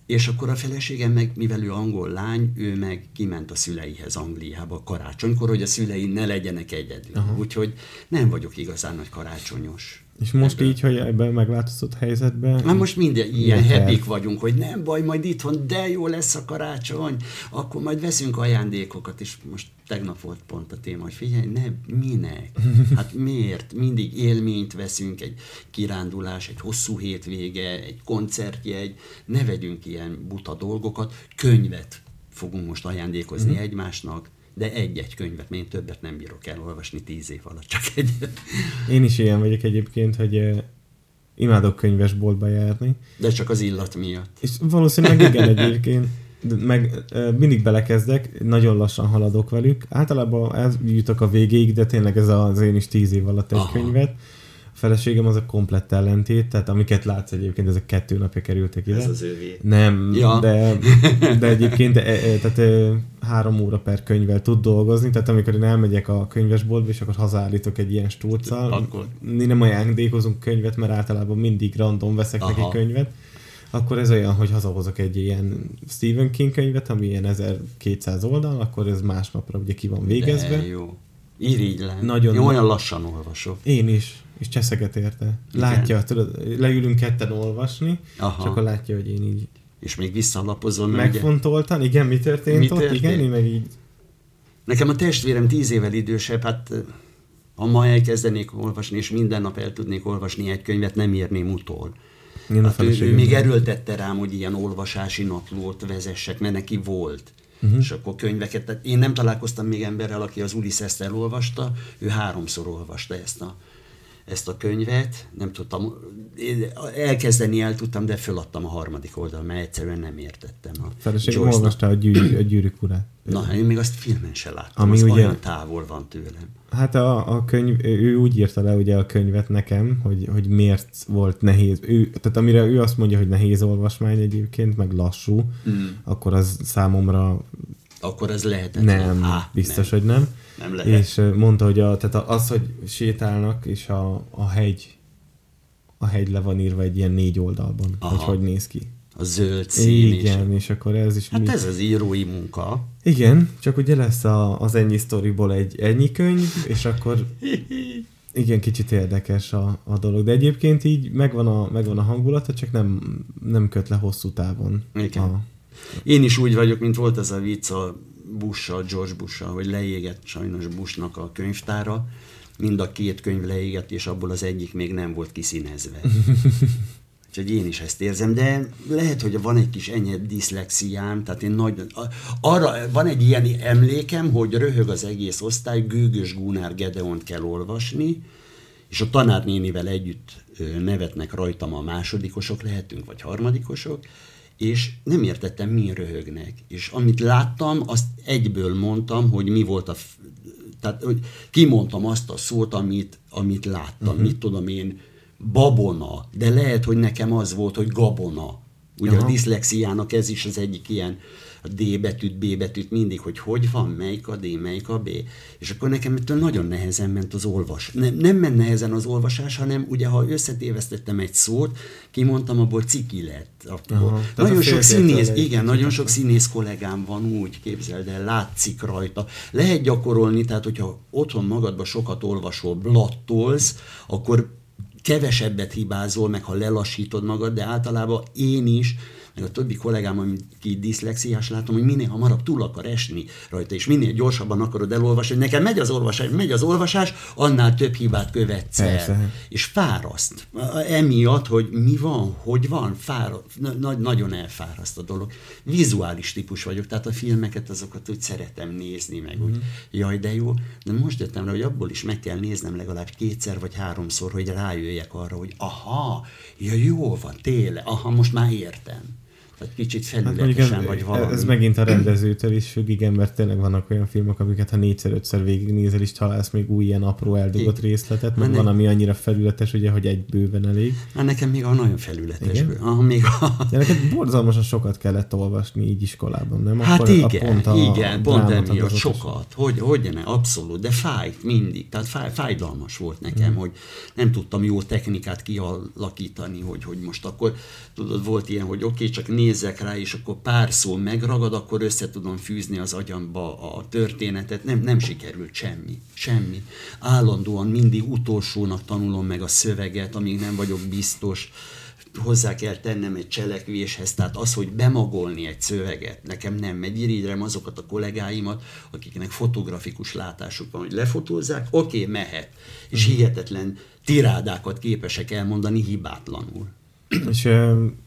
És akkor a feleségem meg, mivel ő angol lány, ő meg kiment a szüleihez Angliába karácsonykor, hogy a szülei ne legyenek egyedül. Aha. Úgyhogy nem vagyok igazán nagy karácsonyos. És most így, hogy ebben megváltozott helyzetben, Már most minden ilyen terv? vagyunk, hogy nem baj, majd itthon, de jó lesz a karácsony, akkor majd veszünk ajándékokat, és most tegnap volt pont a téma, hogy figyelj, ne, minek? Hát miért? Mindig élményt veszünk, egy kirándulás, egy hosszú hétvége, egy koncertjegy, ne vegyünk ilyen buta dolgokat, könyvet fogunk most ajándékozni uh-huh. egymásnak, de egy-egy könyvet, mert én többet nem bírok elolvasni tíz év alatt, csak egyet. én is ilyen vagyok egyébként, hogy imádok könyvesboltba járni, De csak az illat miatt. És valószínűleg igen egyébként. De meg mindig belekezdek, nagyon lassan haladok velük. Általában ez jutok a végéig, de tényleg ez az én is tíz év alatt egy Aha. könyvet. Feleségem az a komplett ellentét, tehát amiket látsz egyébként, ezek kettő napja kerültek ide. Ez az ővé. Nem, Ja. de, de egyébként e, e, tehát, e, három óra per könyvvel tud dolgozni, tehát amikor én elmegyek a könyvesboltba, és akkor hazállítok egy ilyen stúrccal, Akkor- mi nem ajándékozunk könyvet, mert általában mindig random veszek Aha. neki könyvet, akkor ez olyan, hogy hazahozok egy ilyen Stephen King könyvet, ami ilyen 1200 oldal, akkor ez másnapra ugye ki van végezve. De jó. Irigylem. Nagyon Én olyan lassan olvasok. Én is, és cseszeget érte. Igen. Látja, tudod, leülünk ketten olvasni, Aha. és akkor látja, hogy én így És még visszalapozom. mert ugye- megfontoltan, igen, mi történt Mi ott, történt? igen, én meg így Nekem a testvérem tíz évvel idősebb, hát ha ma elkezdenék olvasni, és minden nap el tudnék olvasni egy könyvet, nem érném utol. Én a Hát ő, ő még erőltette rám, hogy ilyen olvasási naplót vezessek, mert neki volt. Uh-huh. És akkor könyveket, tehát én nem találkoztam még emberrel, aki az Ulysses-t elolvasta, ő háromszor olvasta ezt a, ezt a könyvet, nem tudtam, elkezdeni el tudtam, de föladtam a harmadik oldal, mert egyszerűen nem értettem a Joyce-nak. olvasta a, gyűrű, a gyűrűk urát. Na, én még azt filmen se láttam, Ami az ugye- olyan távol van tőlem. Hát a, a könyv, ő úgy írta le ugye a könyvet nekem, hogy, hogy miért volt nehéz. Ő, tehát amire ő azt mondja, hogy nehéz olvasmány egyébként, meg lassú, mm. akkor az számomra Akkor ez lehetetlen. nem, Á, biztos, nem. hogy nem. Nem lehet. És mondta, hogy a, tehát az, hogy sétálnak, és a, a hegy, a hegy le van írva egy ilyen négy oldalban, Aha. hogy hogy néz ki. A zöld szín. Igen, és akkor ez is Hát mi... ez az írói munka. Igen, csak ugye lesz a, az ennyi sztoriból egy ennyi könyv, és akkor igen, kicsit érdekes a, a dolog. De egyébként így megvan a, megvan a hangulata, csak nem, nem köt le hosszú távon. Igen. A, Én is úgy vagyok, mint volt ez a vicc a Bush-sal, George Bush-sal, hogy leégett sajnos Bushnak a könyvtára, mind a két könyv leégett, és abból az egyik még nem volt kiszínezve. Úgyhogy én is ezt érzem, de lehet, hogy van egy kis enyhe diszlexiám, tehát én nagy, arra van egy ilyen emlékem, hogy röhög az egész osztály, Gőgös Gunár Gedeont kell olvasni, és a tanárnénivel együtt nevetnek rajtam a másodikosok, lehetünk, vagy harmadikosok, és nem értettem, mi röhögnek. És amit láttam, azt egyből mondtam, hogy mi volt a... Tehát, hogy kimondtam azt a szót, amit, amit láttam. Uh-huh. Mit tudom én, babona, de lehet, hogy nekem az volt, hogy gabona. Ugye Aha. a diszlexiának ez is az egyik ilyen a D betűt, B betűt mindig, hogy hogy van, melyik a D, melyik a B. És akkor nekem ettől nagyon nehezen ment az olvas. Nem, nem ment nehezen az olvasás, hanem ugye, ha összetévesztettem egy szót, kimondtam, abból ciki lett. Akkor. Aha. Nagyon sok színész, egy igen, nagyon sok színész kollégám van úgy, képzeld el, látszik rajta. Lehet gyakorolni, tehát hogyha otthon magadba sokat olvasol, blattolsz, akkor kevesebbet hibázol, meg ha lelassítod magad, de általában én is, meg a többi kollégám, aki diszlexiás, látom, hogy minél hamarabb túl akar esni rajta, és minél gyorsabban akarod elolvasni, hogy nekem megy az olvasás, megy az olvasás, annál több hibát követsz el. Persze. És fáraszt. Emiatt, hogy mi van, hogy van, fáraszt, na, nagyon elfáraszt a dolog. Vizuális típus vagyok, tehát a filmeket azokat úgy szeretem nézni, meg úgy, jaj, de jó. De most jöttem rá, hogy abból is meg kell néznem legalább kétszer vagy háromszor, hogy rájöjjek arra, hogy aha, ja jó van, tényleg, aha, most már értem. Tehát kicsit Hát felületesen ez, vagy valami. ez megint a rendezőtől is függ, igen, mert tényleg vannak olyan filmek, amiket ha négyszer-ötször végignézel, is találsz még új ilyen apró eldugott Igen. részletet, meg Már van, ami annyira felületes, ugye, hogy egy bőven elég. Már nekem még a nagyon felületes. Igen? bő- Ah, még a, De neked borzalmasan sokat kellett olvasni így iskolában, nem? Hát Akkor igen, a pont a igen, pont emiatt sokat. Hogy, hogy ne, abszolút, de fájt mindig. Tehát fáj, fájdalmas volt nekem, Mm. hogy nem tudtam jó technikát kialakítani, hogy, hogy most akkor, tudod, volt ilyen, hogy oké, okay, csak nézzek rá, és akkor pár szó megragad, akkor össze tudom fűzni az agyamba a történetet. Nem, nem sikerült semmi. Semmi. Állandóan mindig utolsónak tanulom meg a szöveget, amíg nem vagyok biztos hozzá kell tennem egy cselekvéshez, tehát az, hogy bemagolni egy szöveget, nekem nem megy, irigylem azokat a kollégáimat, akiknek fotografikus látásuk van, hogy lefotózzák, oké, okay, mehet, és hihetetlen tirádákat képesek elmondani hibátlanul. És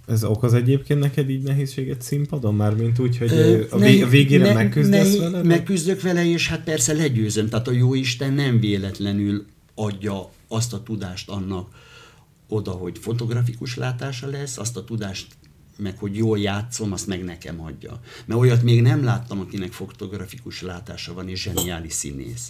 ez okoz egyébként neked így nehézséget színpadon? Mármint úgy, hogy Ö, a, vég, a végére megküzdesz vele? vagy? Megküzdök vele, és hát persze legyőzöm. Tehát a jó Isten nem véletlenül adja azt a tudást annak oda, hogy fotografikus látása lesz, azt a tudást meg hogy jól játszom, azt meg nekem adja. Mert olyat még nem láttam, akinek fotografikus látása van, és zseniális színész.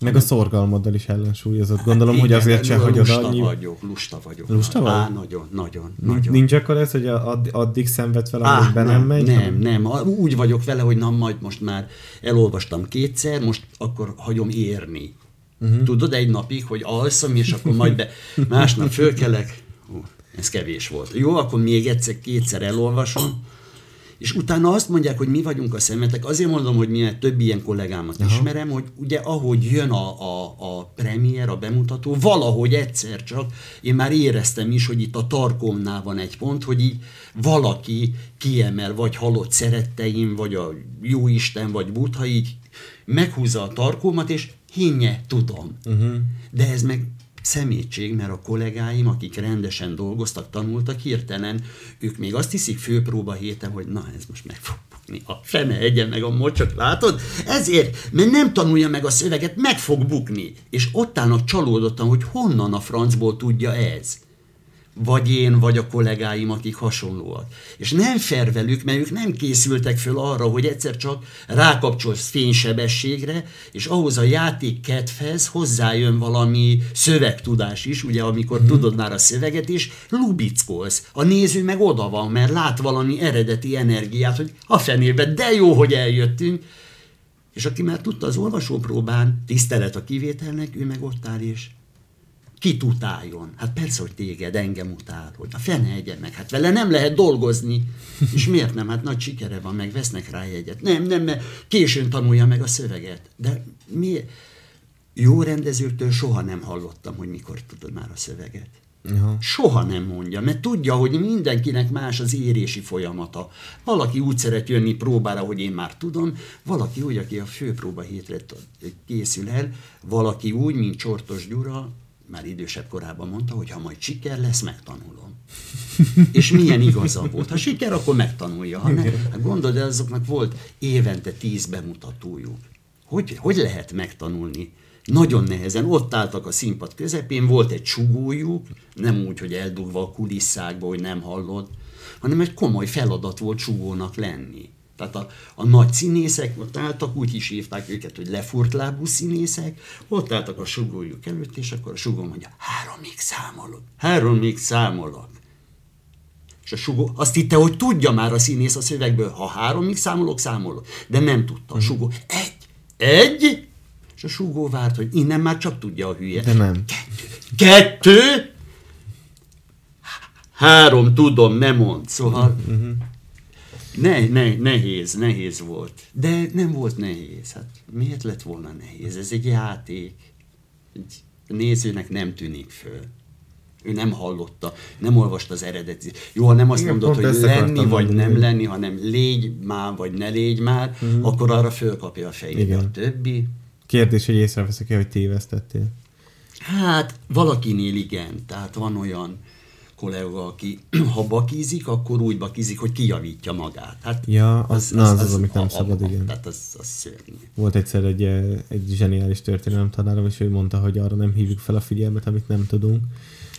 Meg a szorgalmaddal is ellensúlyozott. Gondolom, Hát hogy igen, azért se hagyod lusta annyi... vagyok, lusta vagyok. Lusta vagy? Á, nagyon, nagyon, nagyon. nincs akkor ez, hogy add, addig szenved fel, amíg be nem megy? Nem, hanem- nem. A- Úgy vagyok vele, hogy na majd most már elolvastam kétszer, most akkor hagyom érni. Uh-huh. Tudod, egy napig, hogy alszom, és akkor majd be, másnap fölkelek, Hú, ez kevés volt. Jó, akkor még egyszer, kétszer elolvasom, és utána azt mondják, hogy mi vagyunk a szemetek. Azért mondom, hogy milyen több ilyen kollégámat Aha. ismerem, hogy ugye ahogy jön a, a, a premier, a bemutató, valahogy egyszer csak én már éreztem is, hogy itt a tarkomnál van egy pont, hogy így valaki kiemel, vagy halott szeretteim, vagy a jóisten, vagy Buddha így meghúzza a tarkómat, és hinnye, tudom. Uh-huh. De ez meg szemétség, mert a kollégáim, akik rendesen dolgoztak, tanultak, hirtelen ők még azt hiszik főpróba héten, hogy na, ez most meg fog bukni. A fene egyen meg a mocsot, látod? Ezért, mert nem tanulja meg a szöveget, meg fog bukni. És ott állnak csalódottan, hogy honnan a francból tudja ez vagy én, vagy a kollégáim, akik hasonlóak. És nem fair velük, mert ők nem készültek föl arra, hogy egyszer csak rákapcsolsz fénysebességre, és ahhoz a játék kedvhez hozzájön valami szövegtudás is, ugye amikor hmm. tudod már a szöveget, és lubickolsz. A néző meg oda van, mert lát valami eredeti energiát, hogy a fenébe, de jó, hogy eljöttünk. És aki már tudta az olvasópróbán, tisztelet a kivételnek, ő meg ott áll és kit utáljon? Hát persze, hogy téged, engem utál, hogy a fene egye meg, hát vele nem lehet dolgozni. És miért nem? Hát nagy sikere van, meg vesznek rá jegyet. Nem, nem, mert későn tanulja meg a szöveget. De mi? Jó rendezőktől soha nem hallottam, hogy mikor tudod már a szöveget. Aha. Soha nem mondja, mert tudja, hogy mindenkinek más az érési folyamata. Valaki úgy szeret jönni próbára, hogy én már tudom, valaki úgy, aki a főpróba hétre készül el, valaki úgy, mint Csortos Gyura, már idősebb korában mondta, hogy ha majd siker lesz, megtanulom. És milyen igaza volt. Ha siker, akkor megtanulja. Ha nem, hát gondold azoknak volt évente tíz bemutatójuk. Hogy, hogy lehet megtanulni? Nagyon nehezen, ott álltak a színpad közepén, volt egy csugójuk, nem úgy, hogy eldugva a kulisszákba, hogy nem hallod, hanem egy komoly feladat volt csugónak lenni. Tehát a, a nagy színészek ott álltak, úgy is hívták őket, hogy lefurt lábú színészek, ott álltak a sugójuk előtt, és akkor a sugó mondja, háromig számolok, háromig számolok. És a sugó azt hitte, hogy tudja már a színész a szövegből, ha háromig számolok, számolok. De nem tudta. A sugó, egy, egy, és a sugó várt, hogy innen már csak tudja a hülye. De nem. Kettő, kettő, három, tudom, nem mond. Szóval ne, ne, nehéz, nehéz volt. De nem volt nehéz. Hát miért lett volna nehéz? Ez egy játék. Egy nézőnek nem tűnik föl. Ő nem hallotta, nem olvasta az eredeti. Jó, ha nem azt Igen, mondod, hogy lenni vagy mondani. nem lenni, hanem légy már vagy ne légy már, akkor arra fölkapja a Igen. a többi. Kérdés, hogy észreveszek-e, hogy tévesztettél. Hát valakinél igen, tehát van olyan kollega, aki ha bakízik, akkor úgy bakízik, hogy kijavítja magát. Hát Ja, az- na, az az, amit nem szabad, igen. Tehát az, az szörnyű. Volt egyszer egy, eh, egy zseniális történelem tanárom, és ő mondta, hogy arra nem hívjuk fel a figyelmet, amit nem tudunk.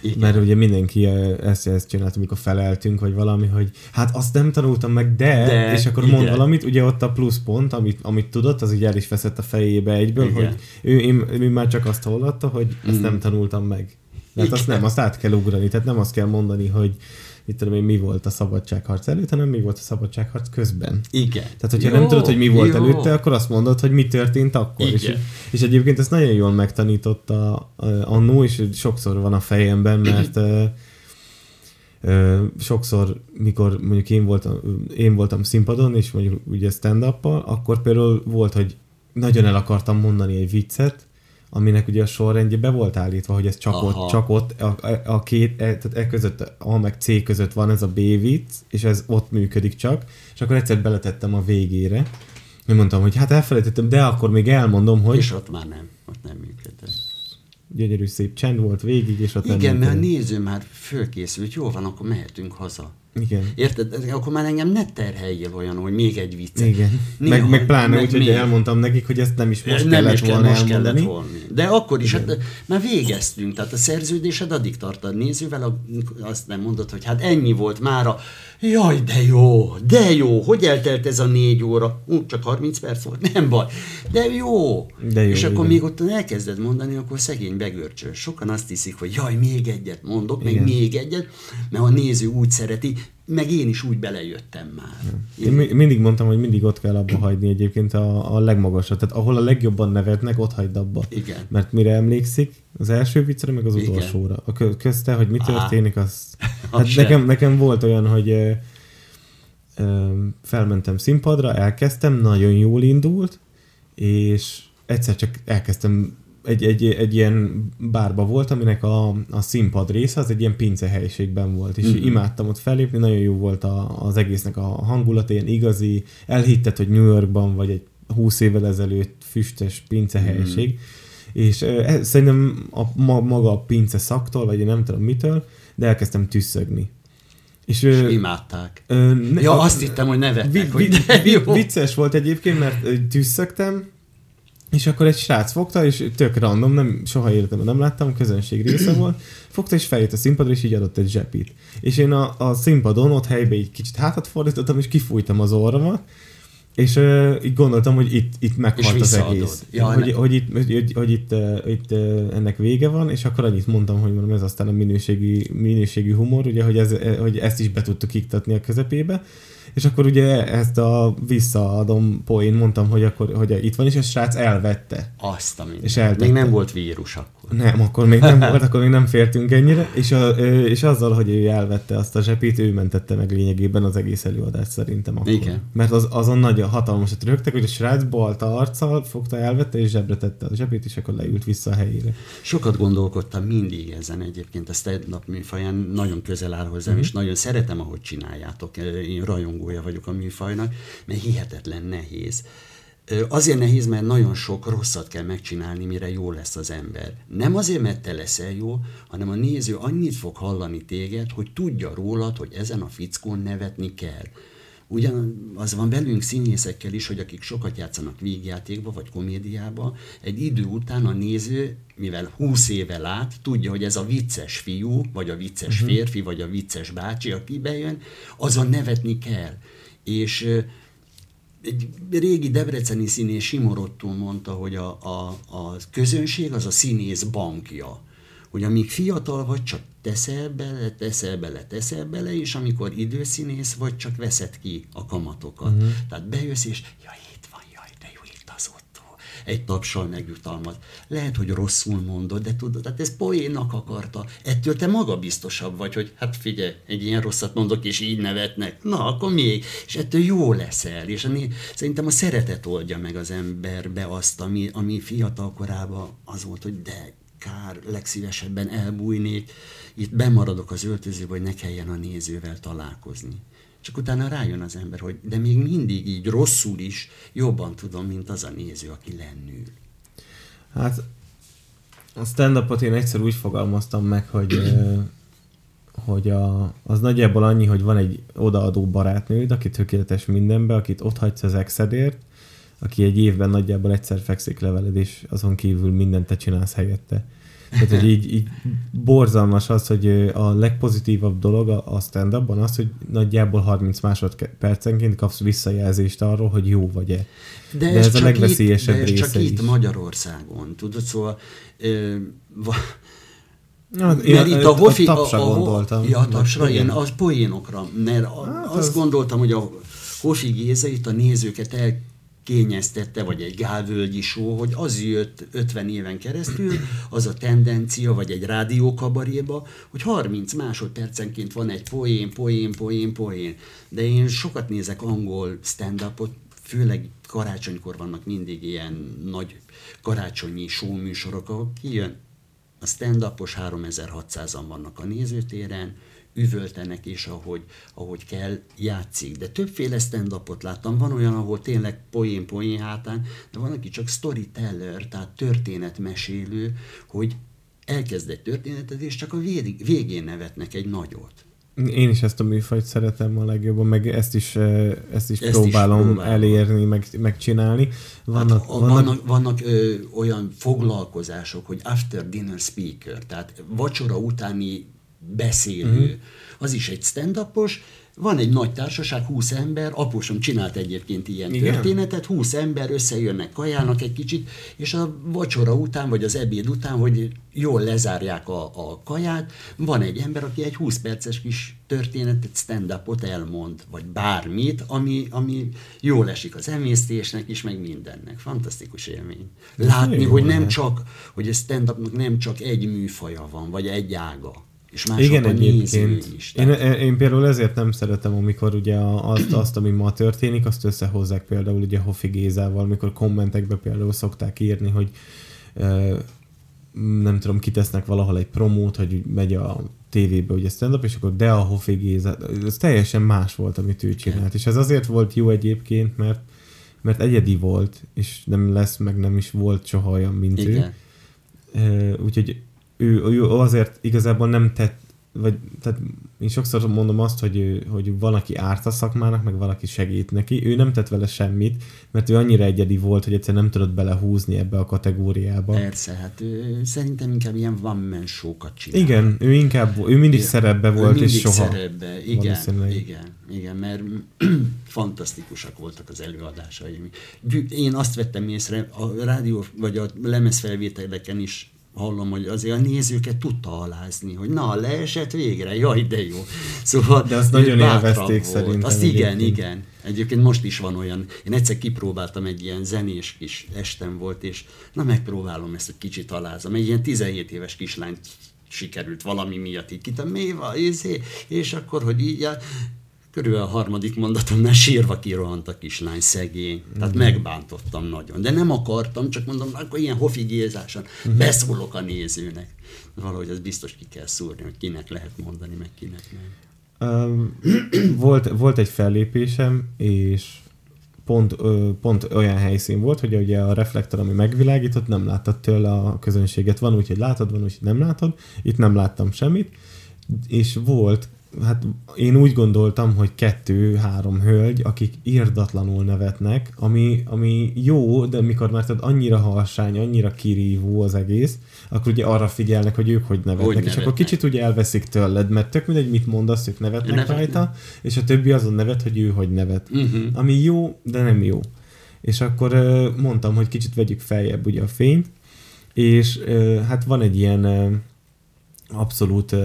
Igen. Mert ugye mindenki eh, ezt, ezt csinált, amikor feleltünk, vagy valami, hogy hát azt nem tanultam meg, de, De, és akkor igen. mond valamit, ugye ott a pluszpont, amit, amit tudott, az így el is veszett a fejébe egyből, Igen. hogy ő, én, ő már csak azt hallotta, hogy ezt Mm. nem tanultam meg. Tehát azt nem, azt át kell ugrani, tehát nem azt kell mondani, hogy mit tudom én, mi volt a szabadságharc előtt, hanem mi volt a szabadságharc közben. Igen. Tehát, hogyha Jó, nem tudod, hogy mi volt jó. előtte, akkor azt mondod, hogy mi történt akkor. És, Igen. és egyébként ezt nagyon jól megtanította uh, annó, és sokszor van a fejemben, mert uh, uh, sokszor, mikor mondjuk én voltam, én voltam színpadon, és mondjuk ugye stand akkor például volt, hogy nagyon el akartam mondani egy viccet, aminek ugye a sorrendje be volt állítva, hogy ez csak Aha. ott, csak ott a, a, a két, e, tehát e között, A meg C között van ez a B vicc, és ez ott működik csak, és akkor egyszer beletettem a végére, én mondtam, hogy hát elfelejtettem, de akkor még elmondom, hogy És ott már nem, ott nem működött. gyönyörű szép csend volt végig, és ott nem Igen, mert a működött. néző már fölkészült, jó van, akkor mehetünk haza. Igen. Érted? Akkor már engem ne terheljél olyan, hogy még egy vicc. Igen. Néha- meg, meg pláne meg úgy, hogy még. elmondtam nekik, hogy ezt nem is most nem kellett is kell, volna most elmondani. kellett volna. De akkor is, hát már végeztünk, tehát a szerződésed addig tart a nézővel, a- azt nem mondod, hogy hát ennyi volt mára. Jaj, de jó, de jó, hogy eltelt ez a négy óra? Ú, csak 30 perc volt, nem baj. De jó. De jó, És akkor igen. még ott elkezded mondani, akkor szegény begörcsöl. Sokan azt hiszik, hogy jaj, még egyet mondok, meg Igen. még egyet, mert a néző úgy szereti, meg én is úgy belejöttem már. Én mi- mindig mondtam, hogy mindig ott kell abba hagyni egyébként a, a legmagasat. Tehát ahol a legjobban nevetnek, ott hagyd abba. Igen. Mert mire emlékszik, az első viccre, meg az Igen. utolsóra. A kö- közte, hogy mi történik, az... Hát nekem, nekem volt olyan, hogy ö, ö, felmentem színpadra, elkezdtem, nagyon jól indult, és egyszer csak elkezdtem egy, egy, egy ilyen bárba volt, aminek a, a színpad része az egy ilyen pince helyiségben volt, és Mhm. mm-hmm. imádtam ott fellépni, nagyon jó volt a, az egésznek a hangulat, ilyen igazi, elhitted, hogy New Yorkban vagy egy 20 évvel ezelőtt füstös pince helység, mm. és ö, ez, szerintem a, ma, maga a pince szaktól, vagy én nem tudom mitől, de elkezdtem tüsszögni. És, És ö, imádták. ö, ne, Ja, a- azt hittem, hogy nevetnek, vi, vi, vi, vicces volt egyébként, mert tüsszögtem, és akkor egy srác fogta, és tök random, nem, soha életemben nem láttam, közönség része volt, fogta és feljött a színpadra, és így adott egy zsepit. És én a, a színpadon ott helybe így kicsit hátat fordítottam, és kifújtam az orromat, és uh, így gondoltam, hogy itt, itt meghalt az egész. Ja, hogy, hogy, itt, hogy, hogy itt, uh, itt uh, ennek vége van, és akkor annyit mondtam, hogy mondom, ez aztán a minőségi, minőségi humor, ugye, hogy, ez, hogy ezt is be tudtuk iktatni a közepébe, és akkor ugye ezt a visszaadom poén mondtam, hogy akkor hogy itt van, és a srác elvette. Azt a mindent. És eltette. Még nem volt vírus akkor. Nem, akkor még nem volt, akkor még nem fértünk ennyire, és, a, és azzal, hogy ő elvette azt a zsepét, ő mentette meg lényegében az egész előadást szerintem akkor. Igen. Mert az, azon nagyon hatalmasat rögtek, hogy a srác balta arccal fogta, elvette, és zsebre tette a zsepét, és akkor leült vissza a helyére. Sokat gondolkodtam mindig ezen egyébként, a stand-up műfaján nagyon közel áll hozzám, mm-hmm. és nagyon szeretem, ahogy csináljátok. Én rajongója vagyok a műfajnak, mert hihetetlen nehéz. Azért nehéz, mert nagyon sok rosszat kell megcsinálni, mire jó lesz az ember. Nem azért, mert te leszel jó, hanem a néző annyit fog hallani téged, hogy tudja rólad, hogy ezen a fickón nevetni kell. Ugyan az van velünk színészekkel is, hogy akik sokat játszanak vígjátékba vagy komédiába, egy idő után a néző, mivel 20 éve lát, tudja, hogy ez a vicces fiú, vagy a vicces uh-huh. férfi, vagy a vicces bácsi, aki bejön, azon nevetni kell. És egy régi debreceni színész Simorottól mondta, hogy a, a, a közönség az a színész bankja. Hogy amíg fiatal vagy, csak teszel bele, teszel bele, teszel bele, és amikor időszínész vagy, csak veszed ki a kamatokat. Uh-huh. Tehát bejössz, és jaj, de jó, itt az ottó. Egy tapsal megjutalmaz. Lehet, hogy rosszul mondod, de tudod, tehát ez poénnak akarta. Ettől te magabiztosabb vagy, hogy hát figyelj, egy ilyen rosszat mondok, és így nevetnek. Na, akkor még. És ettől jó leszel. És ami, szerintem a szeretet oldja meg az emberbe azt, ami, ami fiatal korában az volt, hogy de kár, legszívesebben elbújnék, itt bemaradok az öltözőbe, hogy ne kelljen a nézővel találkozni. Csak utána rájön az ember, hogy de még mindig így rosszul is jobban tudom, mint az a néző, aki lennül. Hát a stand én egyszer úgy fogalmaztam meg, hogy, hogy a, az nagyjából annyi, hogy van egy odaadó barátnőd, aki tökéletes mindenbe, akit ott hagysz az exedért, aki egy évben nagyjából egyszer fekszik le veled, és azon kívül mindent te csinálsz helyette. Tehát, hogy így, így borzalmas az, hogy a legpozitívabb dolog a stand az, hogy nagyjából 30 másodpercenként kapsz visszajelzést arról, hogy jó vagy-e. De, de ez, ez a legveszélyesebb itt, de ez része csak is. itt Magyarországon, tudod, szóval ö, va, Na, mert én itt a, a Hofi... A, tapsra a, a, gondoltam. Ja, a tapsra, én az poénokra, mert hát azt az... gondoltam, hogy a Hofi Géza itt a nézőket el kényeztette, vagy egy gálvölgyi só, hogy az jött 50 éven keresztül, az a tendencia, vagy egy rádiókabaréba, hogy 30 másodpercenként van egy poén, poén, poén, poén. De én sokat nézek angol stand-upot, főleg karácsonykor vannak mindig ilyen nagy karácsonyi show műsorok, ahol kijön a stand-upos 3600-an vannak a nézőtéren, üvöltenek, és ahogy, ahogy kell, játszik. De többféle stand láttam. Van olyan, ahol tényleg poén-poén hátán, de van, aki csak storyteller, tehát történetmesélő, hogy elkezd egy történetet, és csak a végén nevetnek egy nagyot. Én is ezt a műfajt szeretem a legjobban, meg ezt is, ezt is ezt próbálom, is próbálom elérni, meg, megcsinálni. Vannak, hát, vannak, vannak, vannak ö, olyan foglalkozások, hogy after dinner speaker, tehát vacsora utáni beszélő, uh-huh. az is egy stand van egy nagy társaság, 20 ember, apósom csinált egyébként ilyen Igen. történetet, 20 ember összejönnek, kajálnak egy kicsit, és a vacsora után, vagy az ebéd után, hogy jól lezárják a, a kaját, van egy ember, aki egy 20 perces kis történetet, stand-upot elmond, vagy bármit, ami, ami jól esik az emésztésnek is, meg mindennek. Fantasztikus élmény. Látni, hogy nem csak, hogy a stand-upnak nem csak egy műfaja van, vagy egy ága és Igen, egyébként. Is, tehát... én, én például ezért nem szeretem, amikor ugye azt, azt, ami ma történik, azt összehozzák például ugye Hofi Gézával, amikor kommentekbe például szokták írni, hogy nem tudom, kitesznek valahol egy promót, hogy megy a tévébe ugye stand-up, és akkor de a Hofi Géza, ez teljesen más volt, amit ő csinált. És ez azért volt jó egyébként, mert mert egyedi volt, és nem lesz, meg nem is volt soha olyan, mint Igen. ő. Úgyhogy ő, ő azért igazából nem tett, vagy tehát én sokszor mondom azt, hogy, hogy valaki árt a szakmának, meg valaki segít neki. Ő nem tett vele semmit, mert ő annyira egyedi volt, hogy egyszer nem tudott belehúzni ebbe a kategóriába. Persze, hát ő, szerintem inkább ilyen van man show-kat csinál. Igen, ő inkább, ő mindig ő, szerepbe volt, mindig és soha. szerepbe, igen, igen, igen, mert fantasztikusak voltak az előadásaim. Én azt vettem észre, a rádió, vagy a lemezfelvételeken is hallom, hogy azért a nézőket tudta alázni, hogy na, leesett végre, jaj, de jó. Szóval de azt nagyon élvezték szerintem. Azt igen, egyébként. igen. Egyébként most is van olyan, én egyszer kipróbáltam egy ilyen zenés kis estem volt, és na megpróbálom ezt egy kicsit alázom. Egy ilyen 17 éves kislányt sikerült valami miatt így kitem, mi van, és akkor, hogy így, Körülbelül a harmadik mondatomnál sírva kirohant a kislány szegény. Tehát mm. megbántottam nagyon. De nem akartam, csak mondom, akkor ilyen hofigézásan mm. beszólok a nézőnek. Valahogy ez biztos ki kell szúrni, hogy kinek lehet mondani, meg kinek nem. Um, volt, volt egy fellépésem, és pont, ö, pont olyan helyszín volt, hogy ugye a reflektor, ami megvilágított, nem láttad tőle a közönséget. Van úgy, hogy látod, van úgy, hogy nem látod. Itt nem láttam semmit. És volt hát én úgy gondoltam, hogy kettő-három hölgy, akik irdatlanul nevetnek, ami, ami jó, de mikor már tudod, annyira halsány, annyira kirívó az egész, akkor ugye arra figyelnek, hogy ők hogy nevetnek, Hogy és nevetnek. akkor kicsit ugye elveszik tőled, mert tök mindegy, mit mondasz, ők nevetnek Nevetnek. rajta, és a többi azon nevet, hogy ő hogy nevet. Uh-huh. Ami jó, de nem jó. És akkor mondtam, hogy kicsit vegyük feljebb ugye a fényt, és hát van egy ilyen abszolút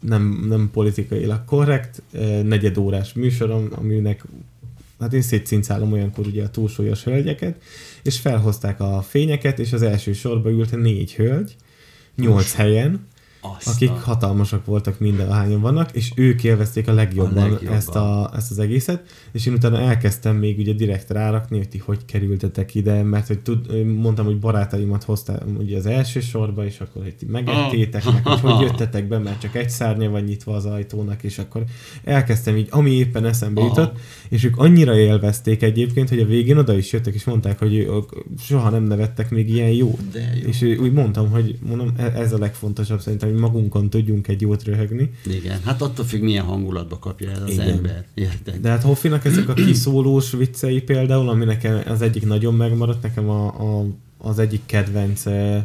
nem, nem politikailag korrekt. Negyedórás műsorom, aminek hát én szétcincálom olyankor ugye a túlsúlyos hölgyeket, és felhozták a fényeket, és az első sorba ült négy hölgy, nyolc helyen, Azt akik hatalmasak voltak mindenhányan vannak, és ők élvezték a legjobban, A legjobban. Ezt, a, ezt az egészet, és én utána elkezdtem még ugye direkt rárakni, hogy ti hogy kerültetek ide, mert hogy tud, mondtam, hogy barátaimat hoztam ugye az első sorba, és akkor hogy ti megettétek, meg hogy hogy jöttetek be, mert csak egy szárnya van nyitva az ajtónak, és akkor elkezdtem így, ami éppen eszembe Aha. jutott, és ők annyira élvezték egyébként, hogy a végén oda is jöttek, és mondták, hogy ők soha nem nevettek még ilyen jót. De jó. És úgy mondtam, hogy mondom, e- ez a legfontosabb szerintem, hogy magunkon tudjunk egy jót röhögni. Igen, hát attól függ, milyen hangulatba kapja el az Igen. ember. Érted? De hát Hoffinak ezek a kiszólós viccei például, ami nekem az egyik nagyon megmaradt, nekem a, a, az egyik kedvenc eh,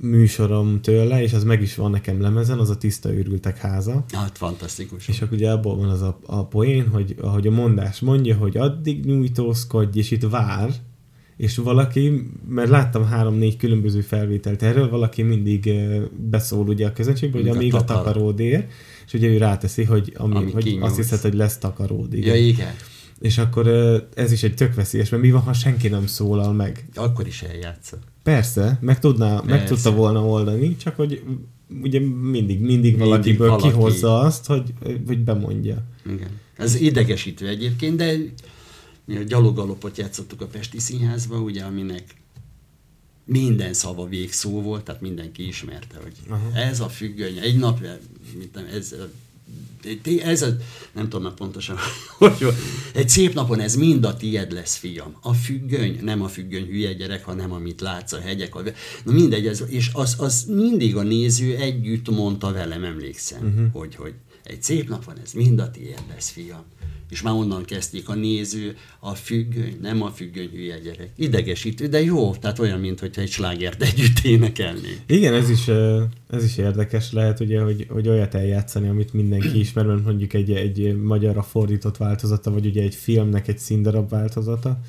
műsorom tőle, és az meg is van nekem lemezen, az a Tiszta őrültek háza. Hát fantasztikus. És akkor ugye abból van az a, a poén, hogy ahogy a mondás mondja, hogy addig nyújtózkodj, és itt vár, és valaki, mert láttam három-négy különböző felvételt erről, valaki mindig beszól ugye a közönségbe, hogy amíg a takar. takaród ér, és ugye ő ráteszi, hogy, ami, Ami hogy kinyújtsz. azt hiszed, hogy lesz takaród. Ja, Igen. igen. És akkor ez is egy tök veszélyes, mert mi van, ha senki nem szólal meg? Akkor is eljátszott. Persze, meg, tudná, meg Persze. tudta volna oldani, csak hogy ugye mindig, mindig valakiből valaki. kihozza azt, hogy, hogy bemondja. Igen. Ez idegesítő egyébként, de mi a gyalogalopot játszottuk a Pesti Színházba, ugye, aminek minden szava végszó volt, tehát mindenki ismerte, hogy Aha. ez a függöny, egy nap, mit nem, ez, ez a, nem tudom már pontosan, hogy egy szép napon ez mind a tied lesz, fiam. A függöny, nem a függöny hülye gyerek, hanem amit látsz a hegyek. A, na mindegy, ez, és az, az mindig a néző együtt mondta velem, emlékszem, uh-huh. hogy, hogy egy szép napon ez mind a tied lesz, fiam. És már onnan kezdték a néző, a függöny, nem a függöny hülye gyerek. Idegesítő, de jó, tehát olyan, mintha egy slágert együtt énekelnénk. Igen, ez is, ez is érdekes lehet, ugye, hogy, hogy olyat eljátszani, amit mindenki ismer, mert mondjuk egy, egy magyarra fordított változata, vagy ugye egy filmnek egy színdarab változata.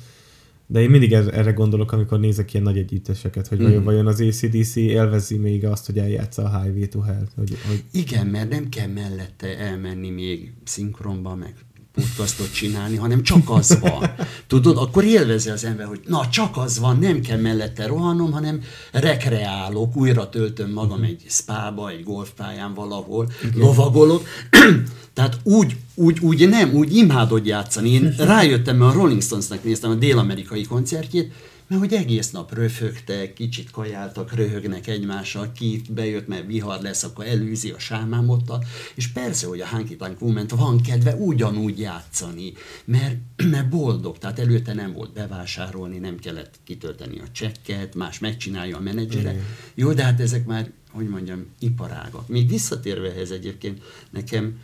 De én mindig er- erre gondolok, amikor nézek ilyen nagy együtteseket, hogy vajon, Mhm. vajon az ACDC élvezi még azt, hogy eljátsza a Highway to Hell. Hogy, hogy Igen, mert nem kell mellette elmenni még szinkronba, meg podcastot csinálni, hanem csak az van. Tudod, akkor élvezi az ember, hogy na, csak az van, nem kell mellette rohannom, hanem rekreálok, újra töltöm magam egy spába, egy golfpályán valahol, lovagolok. Tehát úgy, úgy, úgy nem, úgy imádod játszani. Én rájöttem, mert a Rolling Stonesnak néztem a dél-amerikai koncertjét, mert hogy egész nap röfögtek, kicsit kajáltak, röhögnek egymással, ki bejött, mert vihar lesz, akkor elűzi a sámámottal, és persze, hogy a Hanky Tank woman van kedve ugyanúgy játszani, mert, mert boldog, tehát előtte nem volt bevásárolni, nem kellett kitölteni a csekket, más megcsinálja a menedzsere. Jó, de hát ezek már, hogy mondjam, iparágak. Még visszatérve ehhez egyébként, nekem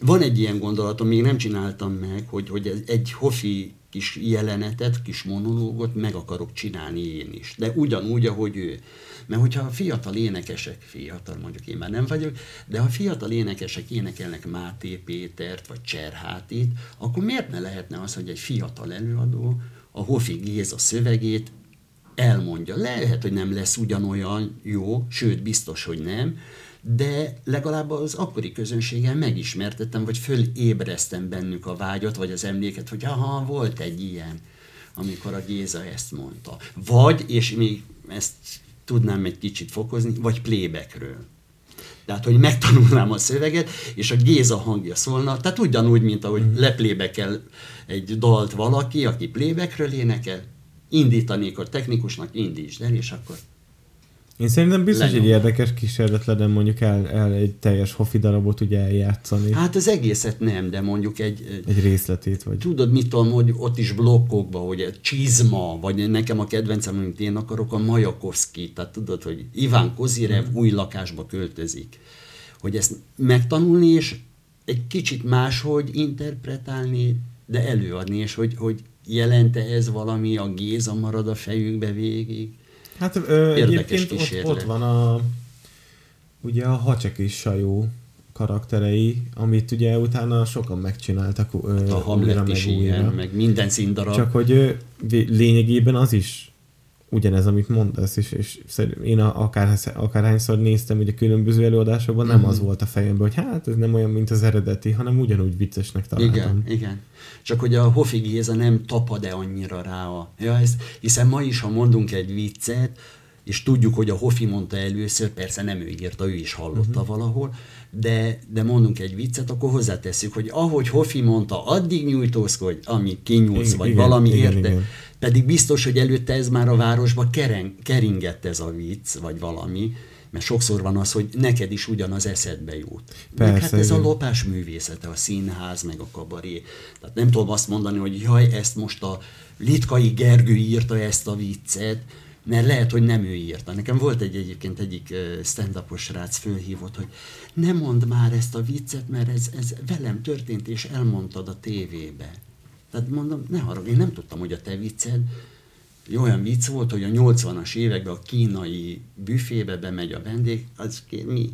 van egy ilyen gondolatom, még nem csináltam meg, hogy, hogy egy hofi kis jelenetet, kis monológot meg akarok csinálni én is. De ugyanúgy, ahogy ő. Mert hogyha a fiatal énekesek, fiatal mondjuk én már nem vagyok, de ha fiatal énekesek énekelnek Máté Pétert, vagy Cserhátit, akkor miért ne lehetne az, hogy egy fiatal előadó a Hofi Géza szövegét elmondja. Lehet, hogy nem lesz ugyanolyan jó, sőt, biztos, hogy nem, de legalább az akkori közönséggel megismertettem, vagy fölébreztem bennük a vágyat, vagy az emléket, hogy aha, volt egy ilyen, amikor a Géza ezt mondta. Vagy, és még ezt tudnám egy kicsit fokozni, vagy playbackről. Tehát, hogy megtanulnám a szöveget, és a Géza hangja szólna, tehát ugyanúgy, mint ahogy leplébekel egy dalt valaki, aki playbackről énekel, indítanék a technikusnak, indítsd el, és akkor Én szerintem biztos Lenyom. egy érdekes kísérlet lenne mondjuk el, el egy teljes hofi darabot ugye eljátszani. Hát az egészet nem, de mondjuk egy, Egy részletét, vagy... tudod, mit tudom, hogy ott is blokkokba, hogy a csizma, vagy nekem a kedvencem, amit én akarok, a Majakovszki, tehát tudod, hogy Iván Kozirev új lakásba költözik. hogy ezt megtanulni, és egy kicsit máshogy interpretálni, de előadni, és hogy, hogy jelente ez valami, a Géza marad a fejükbe végig. Hát ö, egyébként ott, ott van a ugye a Hacsekis sajó karakterei, amit ugye utána sokan megcsináltak hát a Hamlet is meg ilyen, meg minden színdarab. Csak hogy ö, lényegében az is ugyanez, amit mondasz, és, és én akár, akárhányszor néztem ugye különböző előadásokban, nem mm. az volt a fejemben, hogy hát ez nem olyan, mint az eredeti, hanem ugyanúgy viccesnek találtam. Igen, igen. Csak hogy a Hofi Géza nem tapad-e annyira rá a... Ja, ez, hiszen ma is, ha mondunk egy viccet, és tudjuk, hogy a Hofi mondta először, persze nem ő írta, ő is hallotta uh-huh. valahol, de, de mondunk egy viccet, akkor hozzátesszük, hogy ahogy Hofi mondta, addig nyújtózkodj, amíg kinyúlsz, igen, vagy igen, valami igen, érte. Igen. Pedig biztos, hogy előtte ez már a városba kereng, keringett ez a vicc, vagy valami, mert sokszor van az, hogy neked is ugyanaz eszedbe jut. Persze, meg hát ez igen. a lopás művészete, a színház, meg a kabaré. Tehát nem tudom azt mondani, hogy jaj, ezt most a Litkai Gergő írta ezt a viccet, mert lehet, hogy nem ő írta. Nekem volt egy egyébként egyik stand-upos srác fölhívott, hogy ne mondd már ezt a viccet, mert ez, ez velem történt, és elmondtad a tévébe. Tehát mondom, ne haragudj, én nem tudtam, hogy a te vicced olyan vicc volt, hogy a 80-as években a kínai büfébe bemegy a vendég, az mi?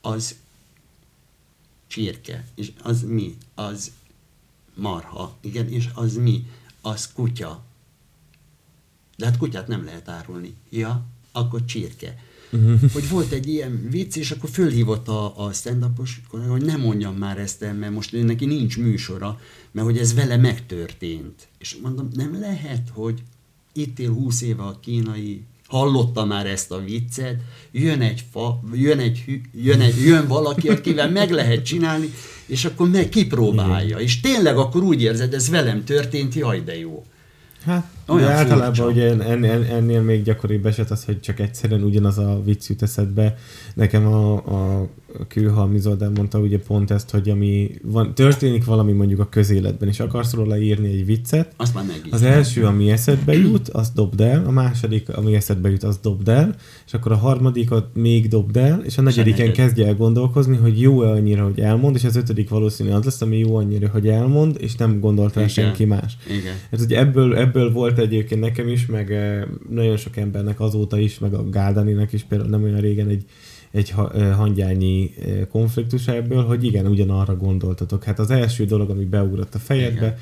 Az csirke, és az mi? Az marha, igen, és az mi? Az kutya. De hát kutyát nem lehet árulni. Ja, akkor csirke. Uh-huh. Hogy volt egy ilyen vicc, és akkor fölhívott a, a stand-upos, hogy nem mondjam már ezt el, mert most neki nincs műsora, mert hogy ez vele megtörtént. És mondom, nem lehet, hogy itt él húsz éve a kínai, hallotta már ezt a viccet, jön egy fa, jön, egy, jön, egy, jön valaki, akivel meg lehet csinálni, és akkor meg kipróbálja. És tényleg akkor úgy érzed, ez velem történt, jaj de jó. Hát, olyan de általában ugye ennél, ennél még gyakoribb eset az, hogy csak egyszerűen ugyanaz a vicc jut eszedbe. Nekem a, a Külhalmi Zoltán mondta ugye pont ezt, hogy ami van, történik valami mondjuk a közéletben, és akarsz róla írni egy viccet, azt már az első, ami eszedbe jut, azt dobd el, a második, ami eszedbe jut, azt dobd el, és akkor a harmadikat még dobd el, és a negyediken kezdje el gondolkozni, hogy jó-e annyira, hogy elmond, és az ötödik valószínű az lesz, ami jó annyira, hogy elmond, és nem gondolt rá senki más. Igen. Hát ugye ebből, ebből volt egyébként nekem is, meg eh, nagyon sok embernek azóta is, meg a Gáldaninak is például nem olyan régen egy egy hangyányi konfliktus ebből, hogy igen, ugyanarra gondoltatok. Hát az első dolog, ami beugrott a fejedbe, igen.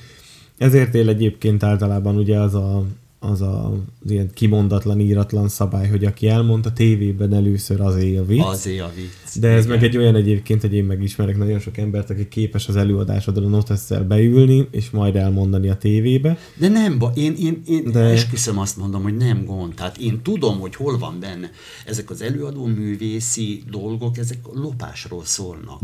ezért él egyébként általában ugye az a az a az ilyen kimondatlan, íratlan szabály, hogy aki elmondta tévében először az a vicc. Az a vicc. De ez Igen. meg egy olyan egyébként, hogy én megismerek nagyon sok embert, aki képes az előadásodra notesszel beülni, és majd elmondani a tévébe. De nem, én, én, én De... esküszöm azt mondom, hogy nem gond. Tehát én tudom, hogy hol van benne. Ezek az előadó művészi dolgok, ezek lopásról szólnak.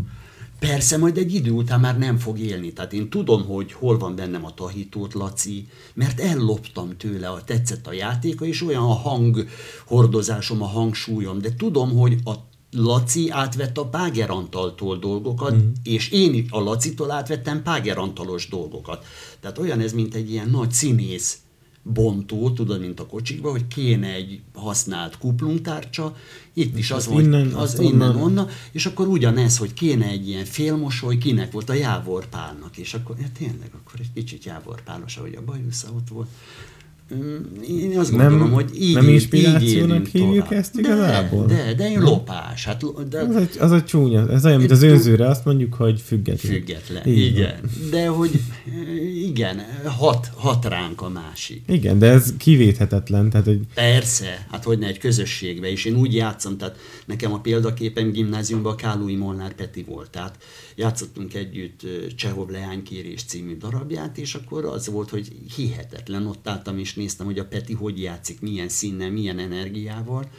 Persze majd egy idő után már nem fog élni. Tehát én tudom, hogy hol van bennem a tahitót, Laci, mert elloptam tőle, a tetszett a játéka, és olyan a hanghordozásom, a hangsúlyom, de tudom, hogy a Laci átvett a Págerantaltól dolgokat, mm. és én a Lacitól átvettem Págerantalos dolgokat. Tehát olyan ez, mint egy ilyen nagy színész bontó, tudod, mint a kocsikban, hogy kéne egy használt kuplungtárcsa, itt is az, hogy innen, az innen, onnan. onnan, és akkor ugyanez, hogy kéne egy ilyen félmosoly, kinek volt a Jávor Pálnak, és akkor ja, tényleg, akkor egy kicsit Jávor Pálos, ahogy a bajusza ott volt, én azt gondolom, nem, hogy így Nem inspirációnak hívjuk tovább. ezt igazából? De, de, de egy lopás. Hát, de, az, egy, az egy csúnya. Ez olyan, mint az önzőre, azt mondjuk, hogy független. Független, így igen. Van. De hogy igen, hat, hat ránk a másik. Igen, de ez kivéthetetlen. Tehát, hogy... Persze, hát hogy ne egy közösségbe, és én úgy játszom, tehát nekem a példaképem gimnáziumban Kálói Molnár Peti volt, tehát játszottunk együtt Csehov Leánykérés című darabját, és akkor az volt, hogy hihetetlen, ott álltam és néztem, hogy a Peti hogy játszik, milyen színnel, milyen energiával,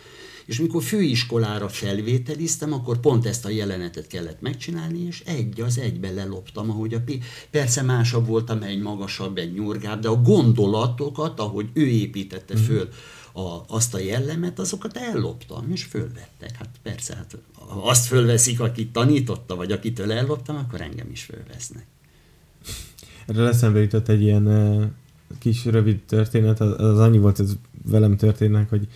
és mikor főiskolára felvételiztem, akkor pont ezt a jelenetet kellett megcsinálni, és egy az egybe leloptam, ahogy a P. Persze másabb voltam, egy magasabb, egy nyurgább, de a gondolatokat, ahogy ő építette mhm. föl a, azt a jellemet, azokat elloptam, és fölvettek. Hát persze, hát ha azt fölveszik, akit tanította, vagy akitől elloptam, akkor engem is fölvesznek. Erre eszembe jutott egy ilyen kis rövid történet, az, az annyi volt, ez velem történnek, hogy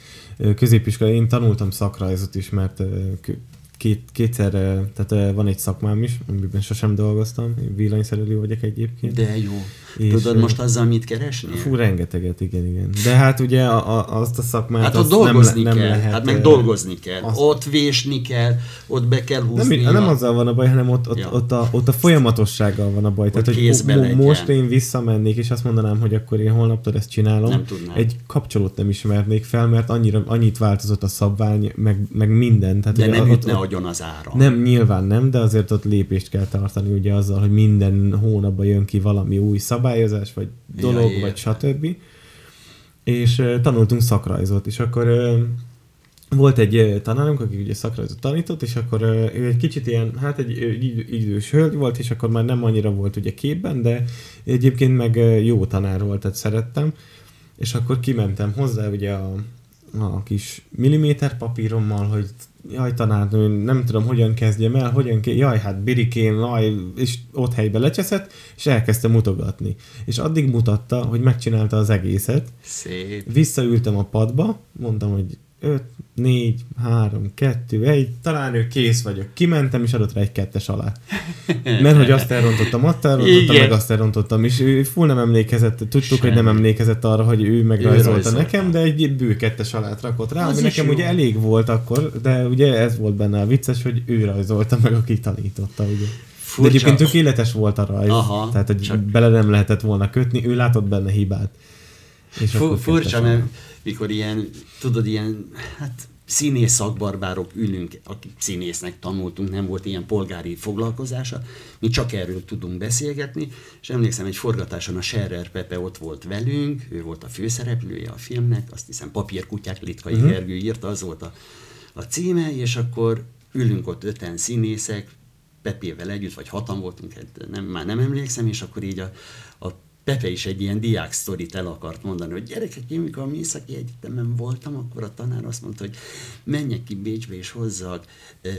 középiskola, én tanultam szakrajzot is, mert két, kétszer, tehát van egy szakmám is, amiben sosem dolgoztam, villanyszerelő vagyok egyébként. De jó. És, Tudod most azzal mit keresni? Fú, rengeteget, igen, igen. De hát ugye a, a, azt a szakmát Hát ott dolgozni nem, kell, nem lehet... hát meg dolgozni kell. azt- Ott vésni kell, ott be kell húzni. Nem, nem azzal van a baj, hanem ott, ott, Ja. ott, a, ott a folyamatossággal van a baj. Tehát, hogy mo- most én visszamennék, és azt mondanám, hogy akkor én holnaptól ezt csinálom. Nem tudnám. Egy kapcsolót nem ismernék fel, mert annyira, annyit változott a szabvány, meg, meg minden. Tehát, De ugye nem ott, ütne ott, agyon az ára. nem, nyilván nem, de azért ott lépést kell tartani ugye azzal, hogy minden hónapban jön ki valami új szabályozás, vagy dolog, értem. vagy stb. És tanultunk szakrajzot, és akkor volt egy tanárunk, aki ugye szakrajzot tanított, és akkor ő egy kicsit ilyen, hát egy idős hölgy volt, és akkor már nem annyira volt ugye képben, de egyébként meg jó tanár volt, tehát szerettem. És akkor kimentem hozzá ugye a, a kis milliméter papírommal, hogy jaj tanárnő, nem tudom, hogyan kezdjem el, hogyan ke- jaj, hát birikén, jaj, és ott helybe lecseszett, és elkezdte mutogatni. És addig mutatta, hogy megcsinálta az egészet, Szép. visszaültem a padba, mondtam, hogy 5, 4, 3, 2, 1, talán ő kész vagyok. Kimentem, és adott rá egy kettes alá. Mert hogy azt elrontottam, azt elrontottam, Igen. meg azt elrontottam, és ő full nem emlékezett, tudtuk, hogy nem Semmi. emlékezett arra, hogy ő megrajzolta rajzolta. nekem, de egy bő kettes alát rakott rá, Az ami nekem jó. ugye elég volt akkor, de ugye ez volt benne a vicces, hogy ő rajzolta meg, aki tanította, ugye. Furcsa. De egyébként tökéletes volt a rajz, Aha, tehát hogy csak- bele nem lehetett volna kötni, ő látott benne hibát. És Fu- furcsa, mert. Mikor ilyen, tudod, ilyen, hát színész szakbarbárok ülünk, akik színésznek tanultunk, nem volt ilyen polgári foglalkozása, mi csak erről tudunk beszélgetni, és emlékszem, egy forgatáson a Scherrer Pepe ott volt velünk, ő volt a főszereplője a filmnek, azt hiszem Papírkutyák Litkai uh-huh. Gergő írta, az volt a, a címe, és akkor ülünk ott öten színészek, Pepével együtt, vagy hatan voltunk, hát nem, már nem emlékszem, és akkor így a Pepe is egy ilyen diák sztorit el akart mondani, hogy gyerekek, én mikor a Műszaki Egyetemen voltam, akkor a tanár azt mondta, hogy menjek ki Bécsbe és hozzak ö,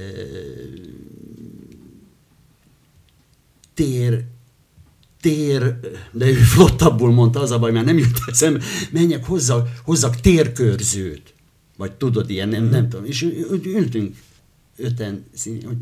tér, tér, de ő flottabbul mondta, az a baj, mert nem jut eszembe, menjek hozzá, hozzak térkörzőt. Vagy tudod, ilyen, nem, nem tudom. És ültünk öten, hogy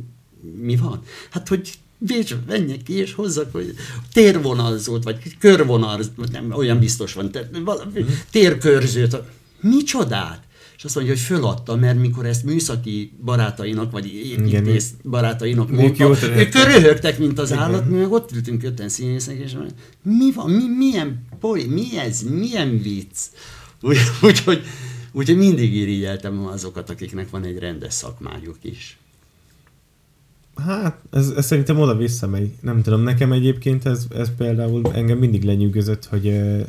mi van? Hát, hogy Bécsbe menjek ki, és hozzak, hogy térvonalzót, vagy körvonal, nem, olyan biztos van, tehát valami, térkörzőt. Micsodát? És azt mondja, hogy föladta, mert mikor ezt műszaki barátainak, vagy építész barátainak mondta, ők röhögtek. mint az állat, mi meg ott ültünk öten színészek, és mondja, mi van, mi, milyen poly, mi ez, milyen vicc? Úgy- Úgyhogy úgy, mindig irigyeltem azokat, akiknek van egy rendes szakmájuk is. Hát, ez, ez szerintem oda visszamegy. Nem tudom, nekem egyébként ez, ez például engem mindig lenyűgözött, hogy ö,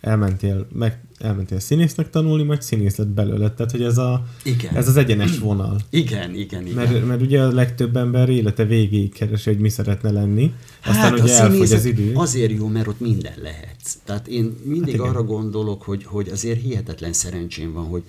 elmentél, meg, elmentél színésznek tanulni, majd színész lett belőle. Tehát, hogy ez, a, Igen. ez az egyenes vonal. Igen, igen, igen. Mert, mert ugye a legtöbb ember élete végéig keresi, hogy mi szeretne lenni. Aztán hát ugye a elfogy az idő. azért jó, mert ott minden lehetsz. Tehát én mindig Hát igen. arra gondolok, hogy, hogy azért hihetetlen szerencsém van, hogy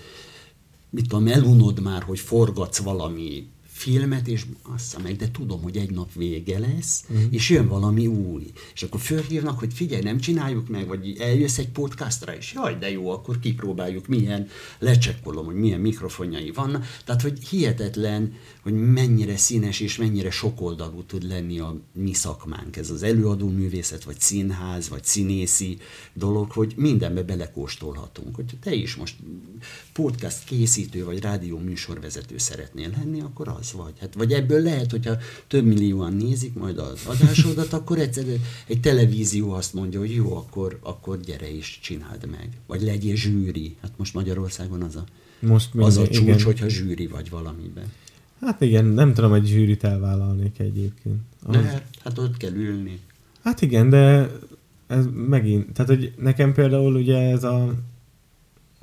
mit tudom, elunod már, hogy forgatsz valami filmet, és assza meg, de tudom, hogy egy nap vége lesz, uh-huh. és jön valami új. És akkor fölhívnak, hogy figyelj, nem csináljuk meg, vagy eljössz egy podcastra, és jaj, de jó, akkor kipróbáljuk, milyen, lecsekkolom, hogy milyen mikrofonjai vannak. Tehát, hogy hihetetlen, hogy mennyire színes és mennyire sokoldalú tud lenni a mi szakmánk. Ez az előadó művészet, vagy színház, vagy színészi dolog, hogy mindenbe belekóstolhatunk. Hogy te is most podcast készítő, vagy rádió műsorvezető szeretnél lenni, akkor az vagy. Hát, vagy ebből lehet, hogyha több millióan nézik majd az adásodat, akkor egyszerűen egy televízió azt mondja, hogy jó, akkor, akkor gyere és csináld meg. Vagy legyél zsűri. Hát most Magyarországon az a, Most az a csúcs, igen. hogyha zsűri vagy valamiben. Hát igen, nem tudom, egy zsűrit elvállalnék egyébként. Az, De hát ott kell ülni. Hát igen, de ez megint, tehát hogy nekem például ugye ez a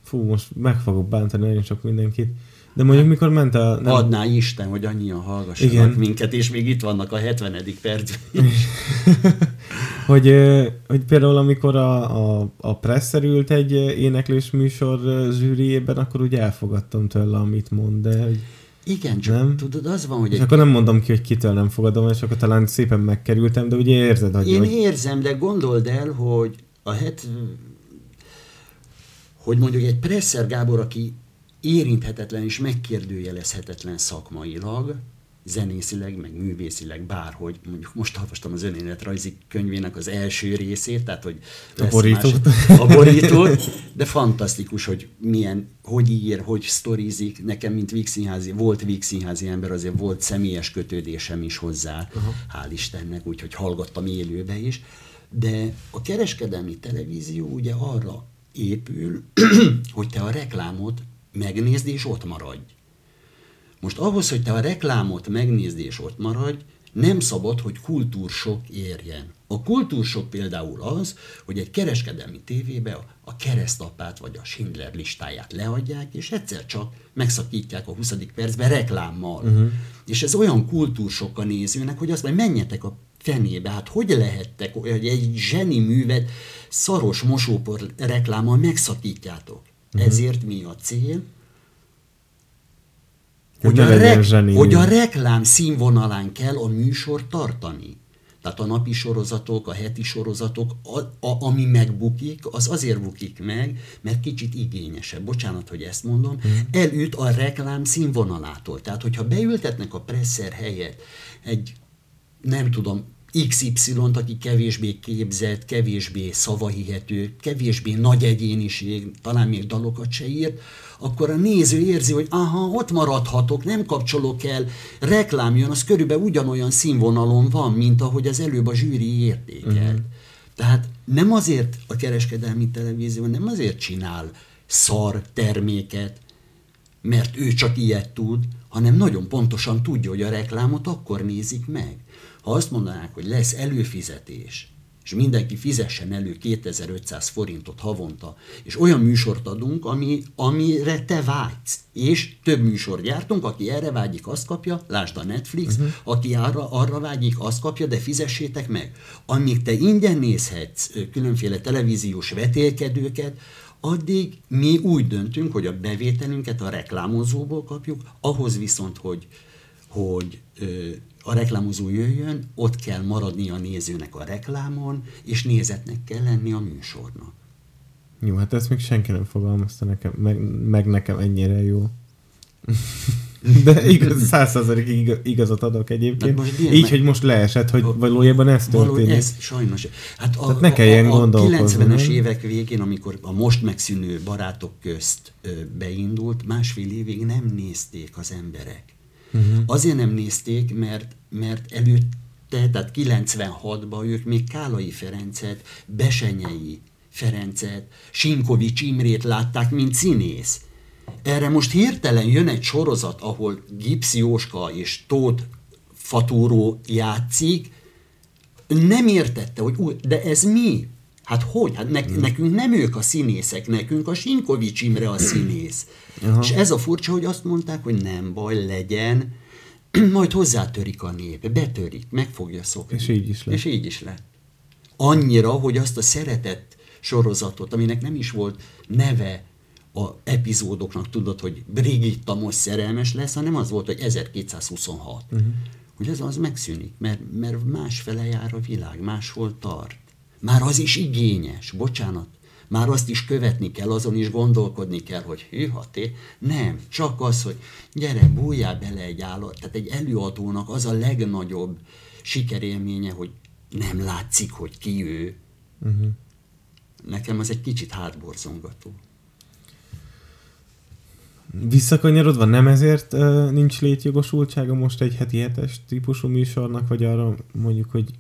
fú, most meg fogok bántani nagyon sok mindenkit, de mondjuk mikor ment a... Nem. Adná Isten, hogy annyian hallgassanak Igen. Minket, és még itt vannak a 70. percben. hogy, hogy például amikor a, a, a Presser ült egy éneklős műsor zsűriében, akkor ugye elfogadtam tőle, amit mond, de hogy, Igen, csak Nem. nem. tudod, az van, hogy és egy akkor nem mondom ki, hogy kitől nem fogadom, és akkor talán szépen megkerültem, de ugye érzed, hogy, Én hogy érzem, de gondold el, hogy a het, hogy mondjuk egy Presser Gábor, aki érinthetetlen és megkérdőjelezhetetlen szakmailag, zenészileg, meg művészileg, bárhogy, mondjuk most olvastam az önéletrajzi könyvének az első részét, tehát hogy a borítót. Más, a borítót, de fantasztikus, hogy milyen, hogy ír, hogy sztorizik. Nekem, mint Vígszínházi, volt Vígszínházi ember, azért volt személyes kötődésem is hozzá, uh-huh. hál' Istennek, úgyhogy hallgattam élőbe is. De a kereskedelmi televízió ugye arra épül, hogy te a reklámot megnézd és ott maradj. Most ahhoz, hogy te a reklámot megnézd és ott maradj, nem szabad, hogy kultúrsok érjen. A kultúrsok például az, hogy egy kereskedelmi tévébe a keresztapát vagy a Schindler listáját leadják, és egyszer csak megszakítják a 20. percben reklámmal. Uh-huh. És ez olyan kultúrsok a nézőnek, hogy azt mondja, menjetek a fenébe, hát hogy lehettek, hogy egy zseni művet szaros mosópor reklámmal megszakítjátok. Uh-huh. Ezért mi a cél? Hogy, a, rek- hogy a reklám színvonalán kell a műsor tartani. Tehát a napi sorozatok, a heti sorozatok, a, a, ami megbukik, az azért bukik meg, mert kicsit igényesebb. Bocsánat, hogy ezt mondom. Mm. Elüt a reklám színvonalától. Tehát, hogyha beültetnek a presszer helyett egy, nem tudom, XY-t, aki kevésbé képzett, kevésbé szavahihető, kevésbé nagy egyéniség, talán még dalokat se írt, akkor a néző érzi, hogy aha, ott maradhatok, nem kapcsolok el, reklám jön, az körülbelül ugyanolyan színvonalon van, mint ahogy az előbb a zsűri értékelt. Uh-huh. Tehát nem azért a kereskedelmi televízió, nem azért csinál szar terméket, mert ő csak ilyet tud, hanem nagyon pontosan tudja, hogy a reklámot akkor nézik meg. Ha azt mondanák, hogy lesz előfizetés, és mindenki fizessen elő 2500 forintot havonta, és olyan műsort adunk, ami, amire te vágysz. És több műsor gyártunk, aki erre vágyik, azt kapja, lásd a Netflix, uh-huh. aki arra, arra vágyik, azt kapja, de fizessétek meg. Amíg te ingyen nézhetsz különféle televíziós vetélkedőket, addig mi úgy döntünk, hogy a bevételünket a reklámozóból kapjuk, ahhoz viszont, hogy, hogy a reklámozó jöjjön, ott kell maradni a nézőnek a reklámon, és nézetnek kell lenni a műsornak. Jó, hát ezt még senki nem fogalmazta nekem, meg, meg nekem ennyire jó. De igaz, százszerzalékig igazat adok egyébként. Most Így, meg... hogy most leesett, hogy valójában ez történik. Ez, sajnos. Hát a, Tehát ne kelljen a, a, a 90-es évek végén, amikor a most megszűnő barátok közt beindult, másfél évig nem nézték az emberek. Uh-huh. Azért nem nézték, mert, mert előtte, tehát 96-ban ők még Kálai Ferencet, Besenyei Ferencet, Sinkovics Imrét látták, mint színész. Erre most hirtelen jön egy sorozat, ahol Gipszi Jóska és Tóth Fatúró játszik, nem értette, hogy de ez mi? Hát hogy? Hát ne, hmm. nekünk nem ők a színészek, nekünk a Sinkovics Imre a színész. Aha. És ez a furcsa, hogy azt mondták, hogy nem baj, legyen, majd hozzátörik a nép, betörik, meg fogja szokni. És így is lett. És így is lett. Annyira, hogy azt a szeretett sorozatot, aminek nem is volt neve a epizódoknak, tudod, hogy Brigitta most szerelmes lesz, hanem az volt, hogy 1226. Uh-huh. Mhm. Hogy ez az megszűnik, mert, mert másfele jár a világ, máshol tart. Már az is igényes, bocsánat, már azt is követni kell, azon is gondolkodni kell, hogy hűha, té, nem, csak az, hogy gyere, bújjál bele egy állat. Tehát egy előadónak az a legnagyobb sikerélménye, hogy nem látszik, hogy ki ő. Uh-huh. Nekem az egy kicsit hátborzongató. Visszakanyarodva, nem ezért uh, nincs létjogosultsága most egy heti hetes típusú műsornak, vagy arra mondjuk, hogy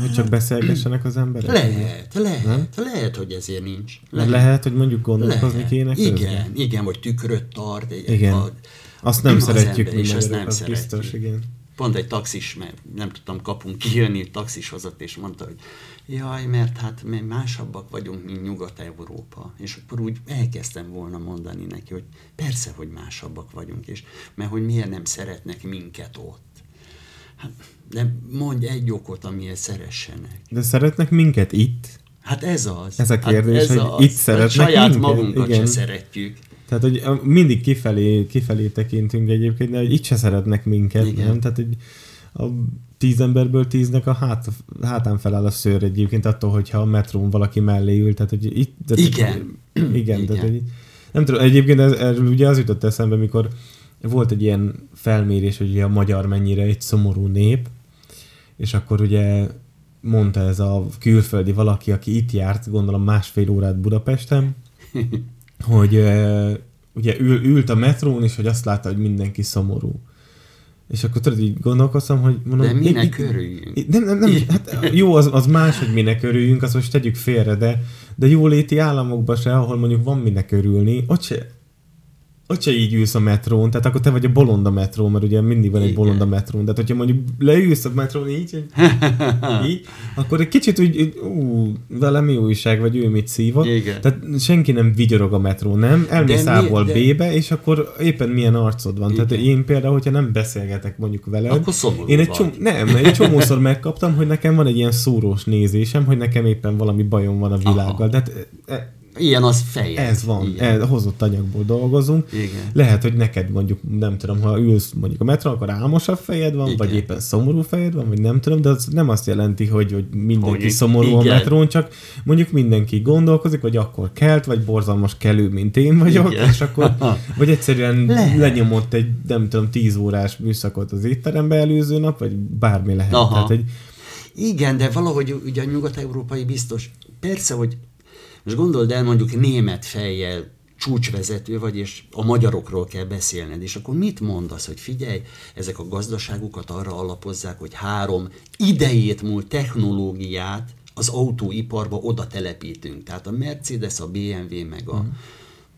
hogy csak beszélgessenek az emberek? Lehet, lehet, nem? lehet, hogy ezért nincs. Lehet, lehet hogy mondjuk gondolkozni lehet. kéne Igen, közben? igen, vagy tükröt tart. Igen. A, azt nem szeretjük mi és azt nem az szeretjük. biztos, igen. Pont egy taxis, mert nem tudtam kapunk kijönni, taxis hozott, és mondta, hogy jaj, mert hát mi másabbak vagyunk, mint Nyugat-Európa. És akkor úgy elkezdtem volna mondani neki, hogy persze, hogy másabbak vagyunk, és mert hogy miért nem szeretnek minket ott. Hát, de mondj egy okot, amiért szeressenek. De szeretnek minket itt? Hát ez az. Ez a hát kérdés, hát ez hogy az. itt szeretnek hát saját minket? magunkat Igen. se szeretjük. Tehát, hogy mindig kifelé, kifelé tekintünk egyébként, de hogy itt se szeretnek minket, Igen. nem? Tehát, hogy a tíz emberből tíznek a hát, hátán feláll a szőr egyébként attól, hogyha a metrón valaki mellé ül, tehát, hogy itt... Tehát, igen. igen, igen. Tehát, hogy Nem tudom, egyébként ez, erről ugye az jutott eszembe, mikor volt egy ilyen felmérés, hogy a magyar mennyire egy szomorú nép, és akkor ugye mondta ez a külföldi valaki, aki itt járt, gondolom másfél órát Budapesten, hogy ugye ül, ült a metrón, és hogy azt látta, hogy mindenki szomorú. És akkor tudod, így gondolkoztam, hogy mondom... De minek örüljünk? Nem, nem, nem, hát jó, az, az más, hogy minek örüljünk, azt most tegyük félre, de, de jóléti államokban se, ahol mondjuk van minek örülni, ott se, se így ülsz a metrón, tehát akkor te vagy a bolond a metrón, mert ugye mindig van egy Igen. bolond a metrón. Tehát, hogyha mondjuk leülsz a metrón így, így, akkor egy kicsit úgy, úgy ú, vele mi újság, vagy ő mit szívott. Igen. Tehát senki nem vigyorog a metrón, nem? Elmész A-ból de- B-be, és akkor éppen milyen arcod van. Tehát Igen. én például, hogyha nem beszélgetek mondjuk veled, Akkor szomorú én egy csom- nem, egy csomószor megkaptam, hogy nekem van egy ilyen szórós nézésem, hogy nekem éppen valami bajom van a világgal. Aha. De hát, e- Ilyen az feje. ez van, Igen. ez, hozott anyagból dolgozunk. Igen. Lehet, hogy neked mondjuk, nem tudom, ha ülsz mondjuk a metron, akkor álmosabb fejed van, Igen. vagy éppen szomorú fejed van, vagy nem tudom, de az nem azt jelenti, hogy, hogy mindenki Hogy- szomorú a igen. metrón, csak mondjuk mindenki gondolkozik, vagy akkor kelt, vagy borzalmas kelő, mint én vagyok, Igen. és akkor, vagy egyszerűen Lehet. lenyomott egy, nem tudom, tíz órás műszakot az étterembe előző nap, vagy bármi lehet. Aha. Tehát, hogy Igen, de valahogy ugye a nyugat-európai biztos, persze, hogy most gondold el mondjuk német fejjel csúcsvezető vagy, és a magyarokról kell beszélned, és akkor mit mondasz, hogy figyelj, ezek a gazdaságukat arra alapozzák, hogy három idejét múlt technológiát az autóiparba oda telepítünk. Tehát a Mercedes, a BMW, meg a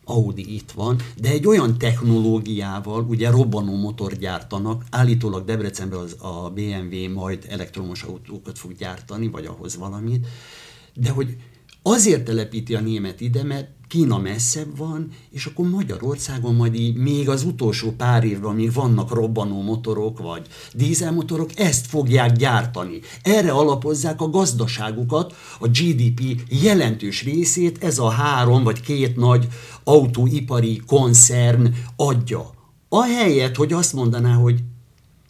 Audi itt van, de egy olyan technológiával, ugye robbanó motor gyártanak, állítólag Debrecenben az, a BMW majd elektromos autókat fog gyártani, vagy ahhoz valamit, de hogy azért telepíti a német ide, mert Kína messzebb van, és akkor Magyarországon majd így még az utolsó pár évben, amíg vannak robbanó motorok, vagy dízelmotorok, ezt fogják gyártani. Erre alapozzák a gazdaságukat, a GDP jelentős részét ez a három vagy két nagy autóipari koncern adja. Ahelyett, hogy azt mondaná, hogy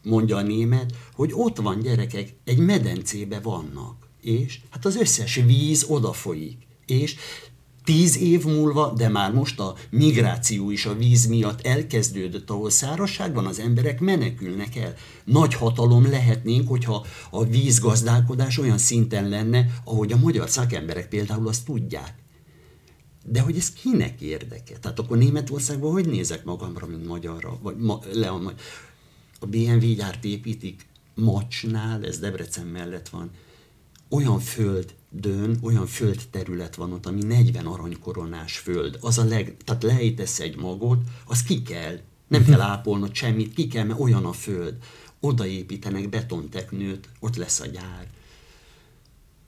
mondja a német, hogy ott van gyerekek, egy medencébe vannak, és hát az összes víz odafolyik, és tíz év múlva, de már most a migráció is a víz miatt elkezdődött, ahol szárazság van, az emberek menekülnek el. Nagy hatalom lehetnénk, hogyha a vízgazdálkodás olyan szinten lenne, ahogy a magyar szakemberek például azt tudják. De hogy ez kinek érdeke? Tehát akkor Németországban hogy nézek magamra, mint magyarra? Vagy ma, le a, a BMW gyárt építik Macsnál, ez Debrecen mellett van. Olyan földön, olyan földterület van ott, ami 40 aranykoronás föld. Az a leg, tehát lejtesz egy magot, az ki kell. Nem kell ápolnod semmit, ki kell, mert olyan a föld. Oda építenek betonteknőt, ott lesz a gyár.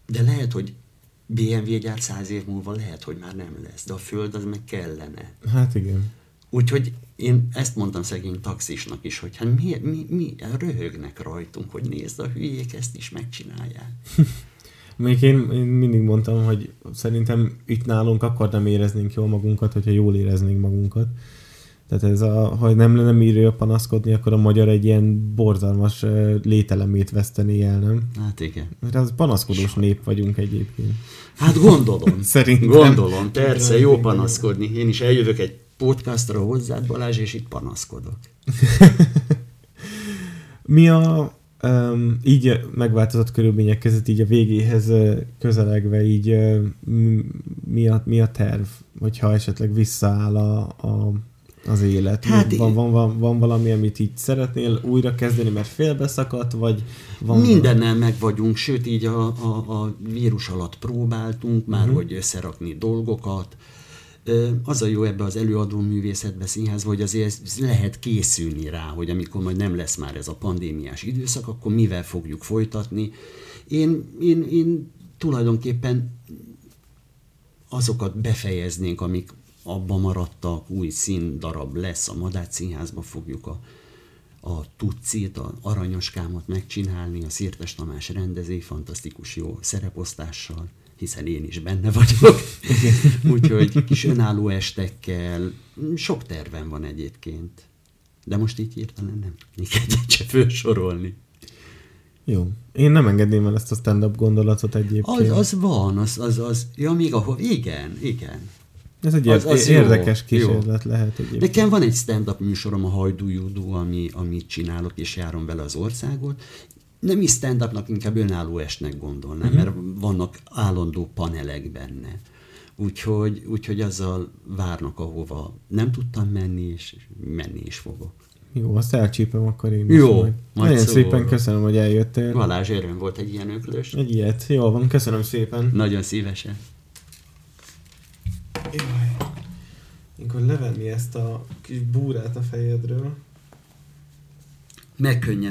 De lehet, hogy BMW gyár száz év múlva lehet, hogy már nem lesz, de a föld az meg kellene. hát igen. Úgyhogy én ezt mondtam szegény taxisnak is, hogy hát mi, mi, mi röhögnek rajtunk, hogy nézd, a hülyék ezt is megcsinálják. Még én, én mindig mondtam, hogy szerintem itt nálunk akkor nem éreznénk jól magunkat, hogyha jól éreznénk magunkat. Tehát ez a, ha nem lenne miről panaszkodni, akkor a magyar egy ilyen borzalmas lételemét vesztené el, nem? Hát igen. Mert az panaszkodós nép vagyunk egyébként. Hát gondolom. Szerintem. Gondolom, persze, jó panaszkodni. Én is eljövök egy podcastra hozzád, Balázs, és itt panaszkodok. Mi a um, így megváltozott körülmények között így a végéhez közelegve így mi a, mi a terv, hogyha esetleg visszaáll a, a, az élet? Hát van, van, van, van valami, amit így szeretnél újra kezdeni, mert félbeszakadt, vagy van Mindennel meg vagyunk, sőt így a, a, a vírus alatt próbáltunk már, uh-huh. hogy összerakni dolgokat. Az a jó ebbe az előadó művészetbe, színházba, hogy azért lehet készülni rá, hogy amikor majd nem lesz már ez a pandémiás időszak, akkor mivel fogjuk folytatni. Én, én, én tulajdonképpen azokat befejeznénk, amik abban maradtak, új színdarab lesz, a Madács Színházba fogjuk a, a Tuccit, a Aranyoskámot megcsinálni, a Szirtes Tamás rendezé, fantasztikus jó szereposztással, hiszen én is benne vagyok. Úgyhogy kis önálló estekkel, sok tervem van egyébként. De most így hirtelen nem tudnék egyet se felsorolni. Jó. Én nem engedném el ezt a stand-up gondolatot egyébként. Az, az van, az, az, az, ja, még ahol, igen, igen. Ez egy Az- az, jó, érdekes jó. kísérlet lehet egyébként. Nekem van egy stand-up műsorom, a Hajdú Judó, ami, amit csinálok, és járom vele az országot. Nem is stand-upnak, inkább önálló estnek gondolnám, uh-huh. mert vannak állandó panelek benne. Úgyhogy, úgyhogy azzal várnak, ahova nem tudtam menni, és menni is fogok. Jó, azt elcsípem akkor én Jó, majd. majd Nagyon szépen köszönöm, hogy eljöttél. Balázs, öröm volt egy ilyen öklös. Egy ilyet. Jó van, köszönöm szépen. Nagyon szívesen. Jaj. Akkor levenni ezt a kis búrát a fejedről. Megkönnyed